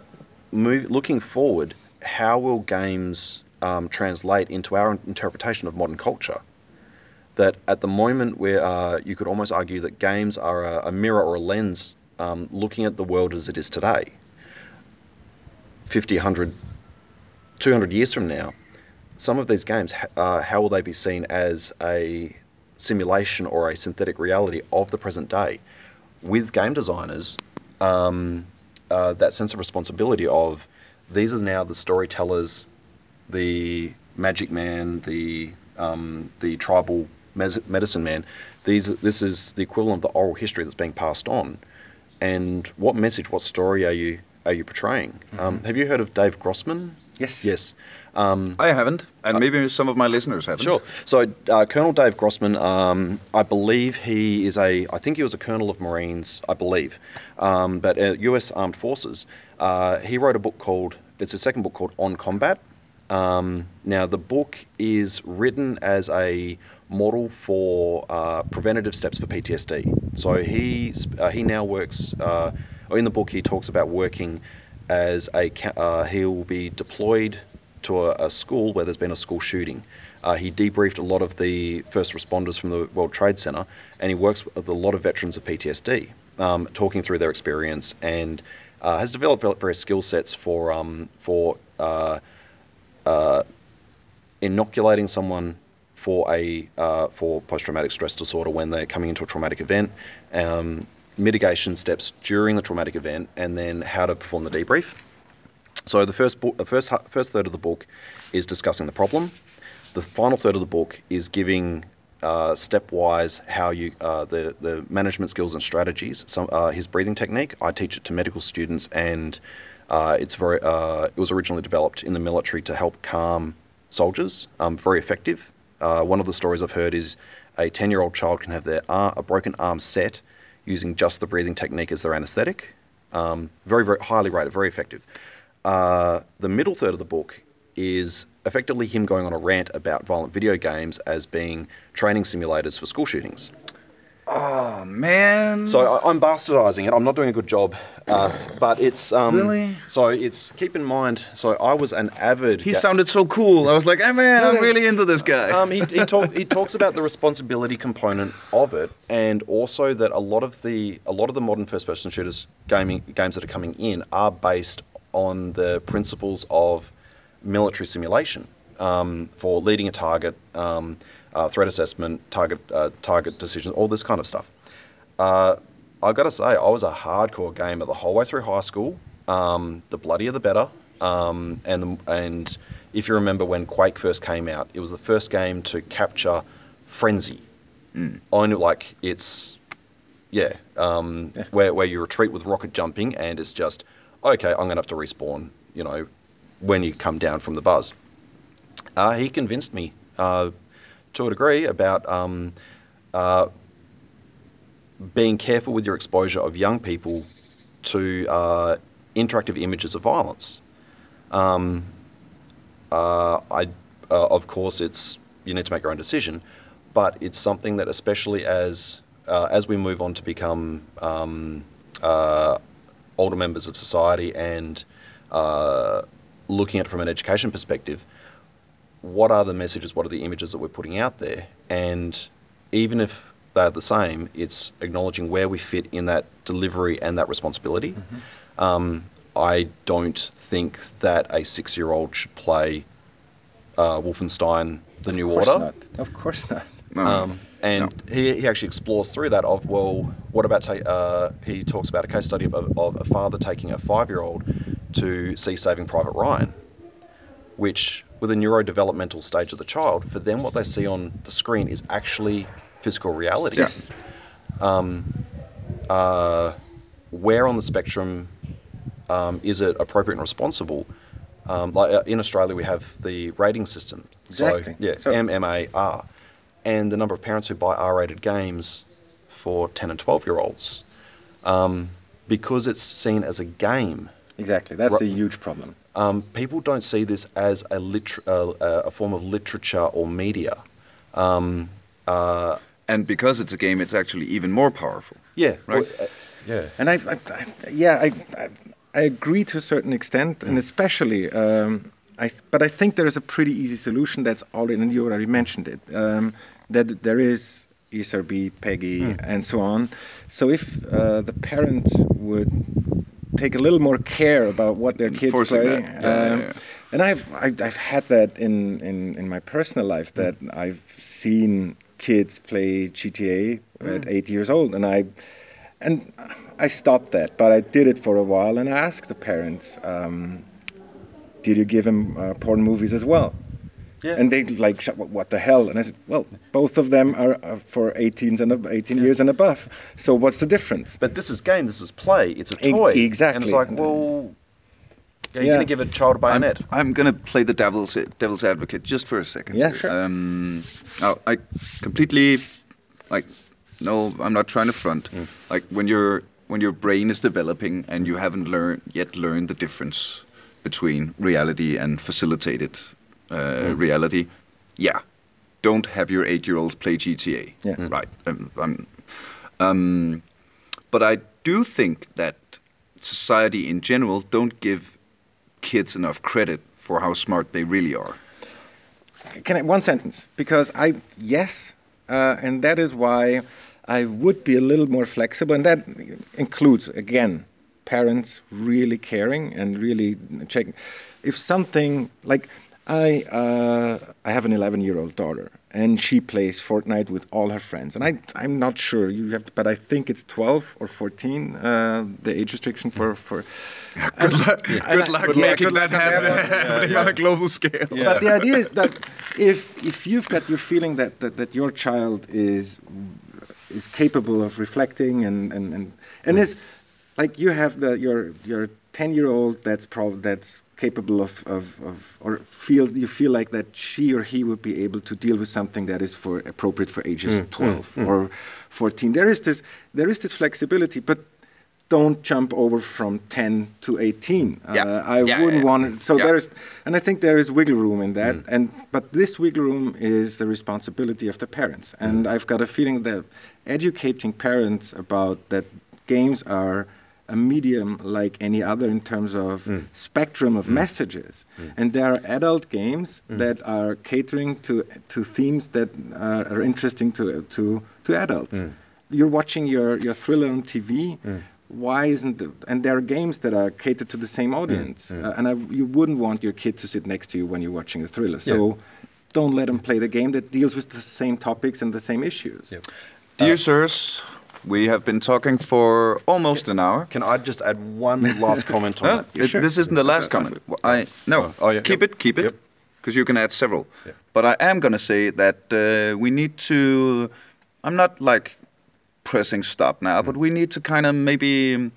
move, looking forward, how will games um, translate into our interpretation of modern culture? That at the moment, where uh, you could almost argue that games are a, a mirror or a lens um, looking at the world as it is today. 50, 100, 200 years from now, some of these games, uh, how will they be seen as a simulation or a synthetic reality of the present day? With game designers, um, uh, that sense of responsibility of these are now the storytellers, the magic man, the um, the tribal mes- medicine man. These this is the equivalent of the oral history that's being passed on. And what message, what story are you are you portraying? Um, have you heard of Dave Grossman? Yes. Yes. Um, I haven't, and maybe some of my listeners haven't. Sure. So uh, Colonel Dave Grossman, um, I believe he is a, I think he was a colonel of Marines, I believe, um, but uh, U.S. Armed Forces. Uh, he wrote a book called, it's a second book called On Combat. Um, now the book is written as a model for uh, preventative steps for PTSD. So he uh, he now works. Uh, in the book, he talks about working as a uh, he will be deployed to a, a school where there's been a school shooting. Uh, he debriefed a lot of the first responders from the World Trade Center, and he works with a lot of veterans of PTSD, um, talking through their experience, and uh, has developed various skill sets for um, for uh, uh, inoculating someone for a uh, for post-traumatic stress disorder when they're coming into a traumatic event, um, mitigation steps during the traumatic event, and then how to perform the debrief. So the first book, the first first third of the book is discussing the problem. The final third of the book is giving uh, stepwise how you uh, the the management skills and strategies. Some uh, his breathing technique. I teach it to medical students, and uh, it's very uh, it was originally developed in the military to help calm soldiers. Um, very effective. Uh, one of the stories I've heard is a 10 year old child can have their arm, a broken arm set using just the breathing technique as their anesthetic. Um, very, very highly rated, very effective. Uh, the middle third of the book is effectively him going on a rant about violent video games as being training simulators for school shootings. Oh man. So I, I'm bastardizing it. I'm not doing a good job, uh, but it's um, Really? So it's keep in mind. So I was an avid. he ga- sounded so cool. I was like, hey man, I'm really into this guy. Um, he, he, talk, he talks about the responsibility component of it, and also that a lot of the a lot of the modern first-person shooters gaming games that are coming in are based on the principles of military simulation um, for leading a target, um, uh, threat assessment, target uh, target decisions, all this kind of stuff. Uh, I got to say, I was a hardcore gamer the whole way through high school. Um, the bloodier the better. Um, and the, and if you remember when Quake first came out, it was the first game to capture frenzy. Mm. On like it's yeah, um, Yeah. where where you retreat with rocket jumping, and it's just okay. I'm gonna have to respawn. You know, when you come down from the buzz. Uh, he convinced me uh, to a degree about um, uh, being careful with your exposure of young people to uh, interactive images of violence. Um, uh, I, uh, of course, it's you need to make your own decision, but it's something that, especially as uh, as we move on to become um, uh, older members of society and looking at it from an education perspective, what are the messages, what are the images that we're putting out there, and even if they're the same, it's acknowledging where we fit in that delivery and that responsibility. Um, I don't think that a six-year-old should play uh, Wolfenstein: The New of course Order. not. Of course not. No. Um, and he, he actually explores through that of well, what about ta- uh, he talks about a case study of of a father taking a five-year-old to see Saving Private Ryan, which with a neurodevelopmental stage of the child, for them what they see on the screen is actually physical reality. Yes. Um, uh, where on the spectrum um, is it appropriate and responsible? Um, like uh, in Australia, we have the rating system. Exactly. So yeah, So- MMAR, and the number of parents who buy R-rated games for 10 and 12 year olds, um, because it's seen as a game. Exactly. That's Ru- the huge problem. Um, people don't see this as a liter- uh, a form of literature or media. Um, uh, and because it's a game, it's actually even more powerful. Yeah. Right. well, uh, yeah. And I, I, I yeah, I, I, I agree to a certain extent, and especially, um, I, but I think there is a pretty easy solution that's already, and you already mentioned it, um, that there is ESRB, PEGI, and so on. So if uh, the parent would take a little more care about what their kids Enforcing play, that. Yeah, um, yeah, yeah. and I've, I've I've had that in, in, in my personal life that I've seen kids play GTA at eight years old, and I and I stopped that, but I did it for a while, and I asked the parents, um, "Did you give him uh, porn movies as well?" Yeah. And they like, what, what the hell? And I said, well, both of them are for 18s and ab- 18 years and above. So what's the difference? But this is game. This is play. It's a toy. exactly. And it's like, well, Are you're Yeah. gonna give a child a bayonet. I'm gonna play the devil's devil's advocate just for a second. Yeah, sure. Um, now, I completely like no, I'm not trying to front. Mm. Like when your when your brain is developing and you haven't learned yet learned the difference between reality and facilitated uh, Mm. reality. Yeah, don't have your eight-year-olds play GTA. Yeah. Mm. Right. Um, um, um, but I do think that society in general don't give kids enough credit for how smart they really are. Can I one sentence? Because I yes, uh, and that is why I would be a little more flexible, and that includes again parents really caring and really checking. If something like I uh, I have an 11 year old daughter and she plays Fortnite with all her friends. And I I'm not sure. You have but I think it's 12 or 14 uh, the age restriction for for Good luck, And good luck good luck- making good luck. that on happen, that one. on a global scale. But the idea is that if if you've got your feeling that, that, that your child is is capable of reflecting and and and, and is like you have the your your ten year old that's prob that's capable of, of, of or feel you feel like that she or he would be able to deal with something that is for appropriate for ages 12 or 14 there is this there is this flexibility but don't jump over from 10 to 18 Yeah. uh, i Yeah, wouldn't yeah. want to so Yeah. there's and i think there is wiggle room in that Mm. and but this wiggle room is the responsibility of the parents Mm. and i've got a feeling that educating parents about that games are a medium like any other in terms of Mm. spectrum of messages. And there are adult games Mm. that are catering to to themes that are, are interesting to to to adults. Mm. you're watching your your thriller on tv why isn't the, and there are games that are catered to the same audience uh, and I, you wouldn't want your kid to sit next to you when you're watching a thriller. So don't let them play the game that deals with the same topics and the same issues. Yeah. Dear sirs, we have been talking for almost an hour. Can I just add one last comment on Huh? that? It- This isn't the last comment. Well, I no. Oh, oh, yeah, keep yep. it, keep it, Yep. because you can add several. Yeah. But I am gonna say that uh, we need to. I'm not like pressing stop now, Mm. but we need to kind of maybe um,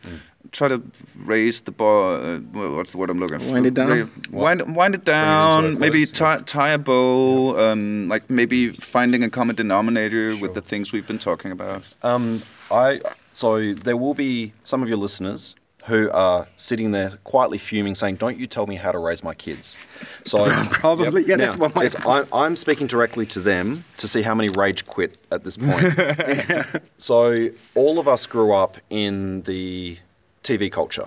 try to raise the bar. Uh, what's the word I'm looking for? Wind it down? Ra- Wind, wind it into a down. Maybe tie, tie a bow. Um, like maybe finding a common denominator Sure. with the things we've been talking about. Um, I so there will be some of your listeners who are sitting there quietly fuming, saying, "Don't you tell me how to raise my kids." So Probably, yeah, that's what my- it's- I'm, I'm speaking directly to them to see how many rage quit at this point. so all of us grew up in the TV culture,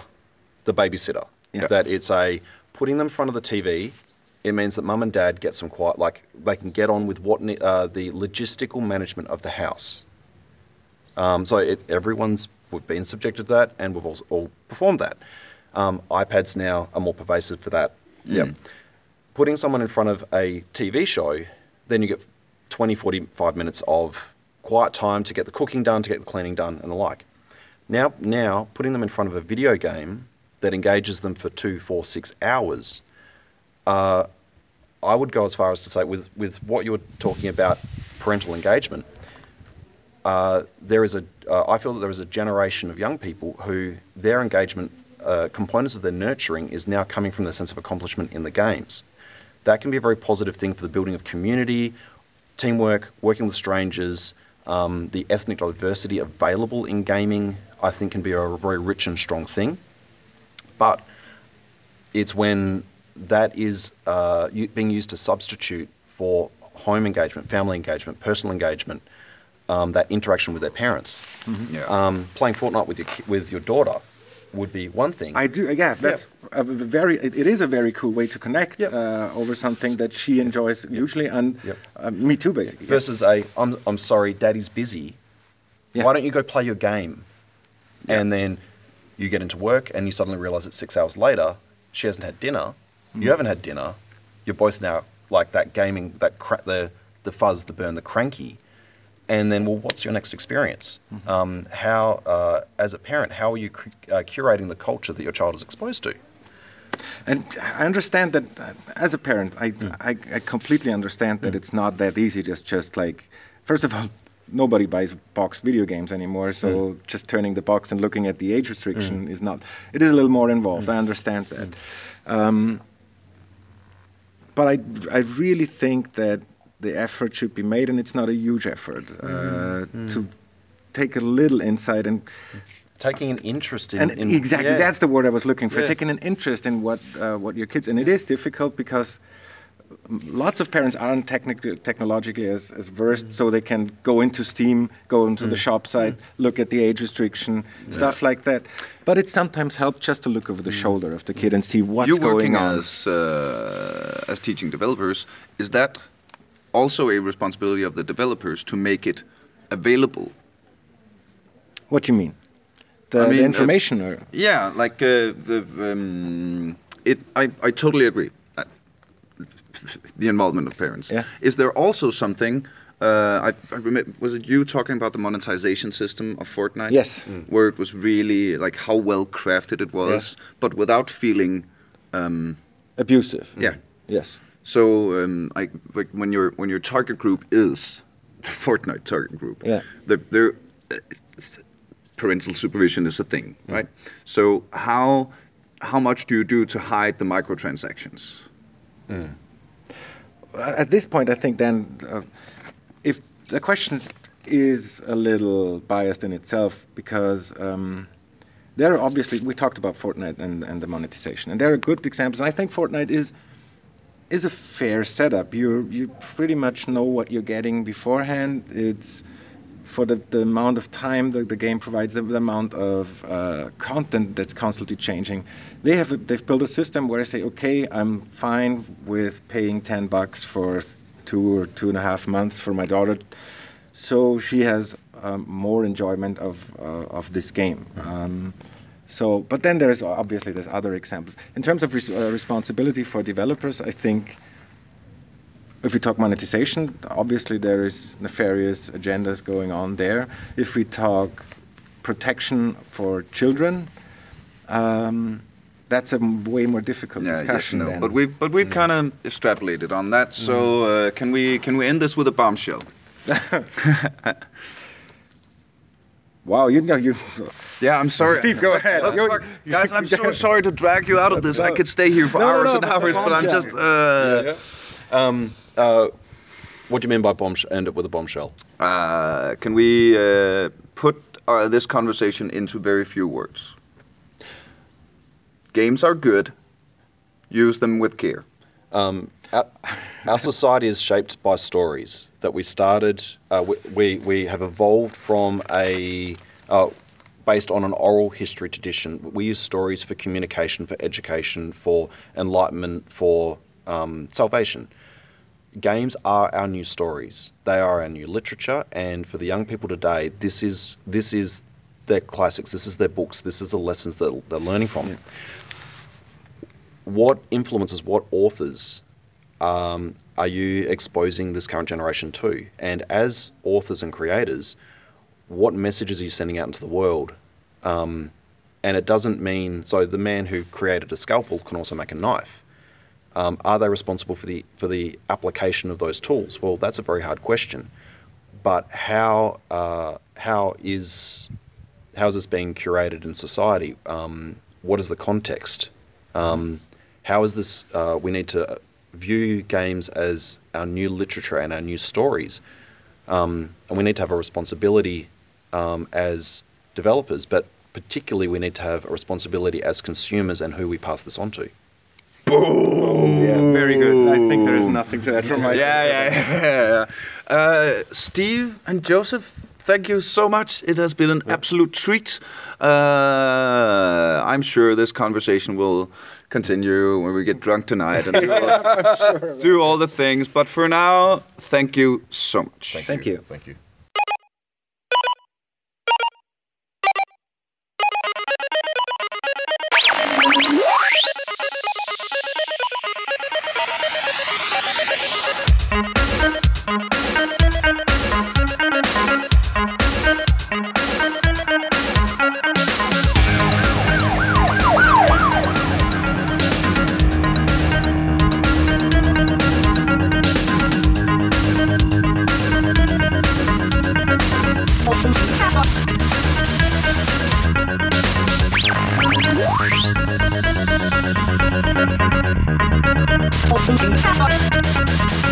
the babysitter. Yeah. That it's a putting them in front of the TV. It means that mum and dad get some quiet, like they can get on with what uh, the logistical management of the house. Um, so it, everyone's we've been subjected to that, and we've also all performed that. Um, iPads now are more pervasive for that. Yep. Putting someone in front of a TV show, then you get 20, 45 minutes of quiet time to get the cooking done, to get the cleaning done, and the like. Now, now putting them in front of a video game that engages them for two, four, six hours. Uh, I would go as far as to say, with with what you're talking about, parental engagement. Uh, there is a, uh, I feel that there is a generation of young people who their engagement uh, components of their nurturing is now coming from their sense of accomplishment in the games. That can be a very positive thing for the building of community, teamwork, working with strangers. Um, the ethnic diversity available in gaming, I think, can be a very rich and strong thing. But it's when that is uh, being used to substitute for home engagement, family engagement, personal engagement, um, that interaction with their parents. Yeah. Um, playing Fortnite with your with your daughter would be one thing. I do. Yeah, that's a very. It, it is a very cool way to connect uh, over something that she enjoys usually, and uh, me too, basically. yeah. versus a I'm I'm sorry, Daddy's busy. Yeah. Why don't you go play your game? And then you get into work and you suddenly realize it's six hours later. She hasn't had dinner. Mm. You haven't had dinner. You're both now like that gaming, that cra- the the fuzz, the burn, the cranky. And then, well, what's your next experience? Mm-hmm. Um, how, uh, as a parent, how are you cu- uh, curating the culture that your child is exposed to? And I understand that uh, as a parent, I, I, I completely understand that it's not that easy. Just just like, first of all, nobody buys boxed video games anymore. So just turning the box and looking at the age restriction is not. It is a little more involved. I understand that. Um, but I I really think that the effort should be made, and it's not a huge effort uh, to take a little insight and Taking an interest in, and in exactly yeah. that's the word I was looking for. Yeah. Taking an interest in what uh, what your kids and it is difficult because lots of parents aren't technically technologically as, as versed, Mm. so they can go into Steam, go into the shop site, look at the age restriction, stuff like that. But it sometimes helps just to look over the Mm. shoulder of the kid and see what's you going working on. as uh, as teaching developers is that also a responsibility of the developers to make it available what do you mean? The, I mean, the uh, information or yeah like uh, the um, it I, I totally agree Uh, the involvement of parents Yeah. is there also something uh, I, I remember was it you talking about the monetization system of Fortnite Yes. where it was really like how well crafted it was Yes. but without feeling um, abusive. yeah Yes. So um, I, like when your when your target group is the Fortnite target group, Yeah. the, there parental supervision is a thing, right? So how how much do you do to hide the microtransactions? At this point, I think then, uh, if the question is- a little biased in itself, because um, there are obviously we talked about Fortnite and, and the monetization, and there are good examples. And I think Fortnite is is a fair setup. You you pretty much know what you're getting beforehand. It's for the, the amount of time the, the game provides, the, the amount of uh, content that's constantly changing. They have a, they've built a system where I say, okay, I'm fine with paying 10 bucks for two or two and a half months for my daughter, so she has um, more enjoyment of uh, of this game. Um, so, but then there's obviously there's other examples. In terms of res- uh, responsibility for developers, I think if we talk monetization, obviously there is nefarious agendas going on there. If we talk protection for children, um, that's a way more difficult Yeah, yes, discussion. no. then. But we've but we've kind of extrapolated on that. So uh, can we can we end this with a bombshell? wow, you know you. Yeah, I'm sorry. Steve, go ahead. Look, You're- guys, I'm so sorry to drag you out of this. I No. could stay here for No, no, hours no, and hours, but I'm just. Uh, Um, uh, what do you mean by bombshell? End it with a bombshell. Uh, can we uh, put uh, this conversation into very few words? Games are good. Use them with care. Um, our, our society is shaped by stories that we started. Uh, we, we we have evolved from a uh, based on an oral history tradition. We use stories for communication, for education, for enlightenment, for um, salvation. Games are our new stories. They are our new literature, and for the young people today, this is this is their classics. This is their books. This is the lessons that they're learning from what influences, what authors um, are you exposing this current generation to? And as authors and creators, what messages are you sending out into the world? Um, and it doesn't mean so the man who created a scalpel can also make a knife. Um, are they responsible for the for the application of those tools? Well, that's a very hard question. But how uh, how is how is this being curated in society? Um, what is the context? Um, how is this? Uh, we need to view games as our new literature and our new stories, um, and we need to have a responsibility um, as developers, but particularly we need to have a responsibility as consumers and who we pass this on to. Yeah, very good. I think there is nothing to add from my Yeah, yeah, yeah. Uh, Steve and Joseph, thank you so much. It has been an absolute treat. Uh, I'm sure this conversation will continue when we get drunk tonight and do all, do all the things. But for now, thank you so much. Thank you. Thank you. Thank you.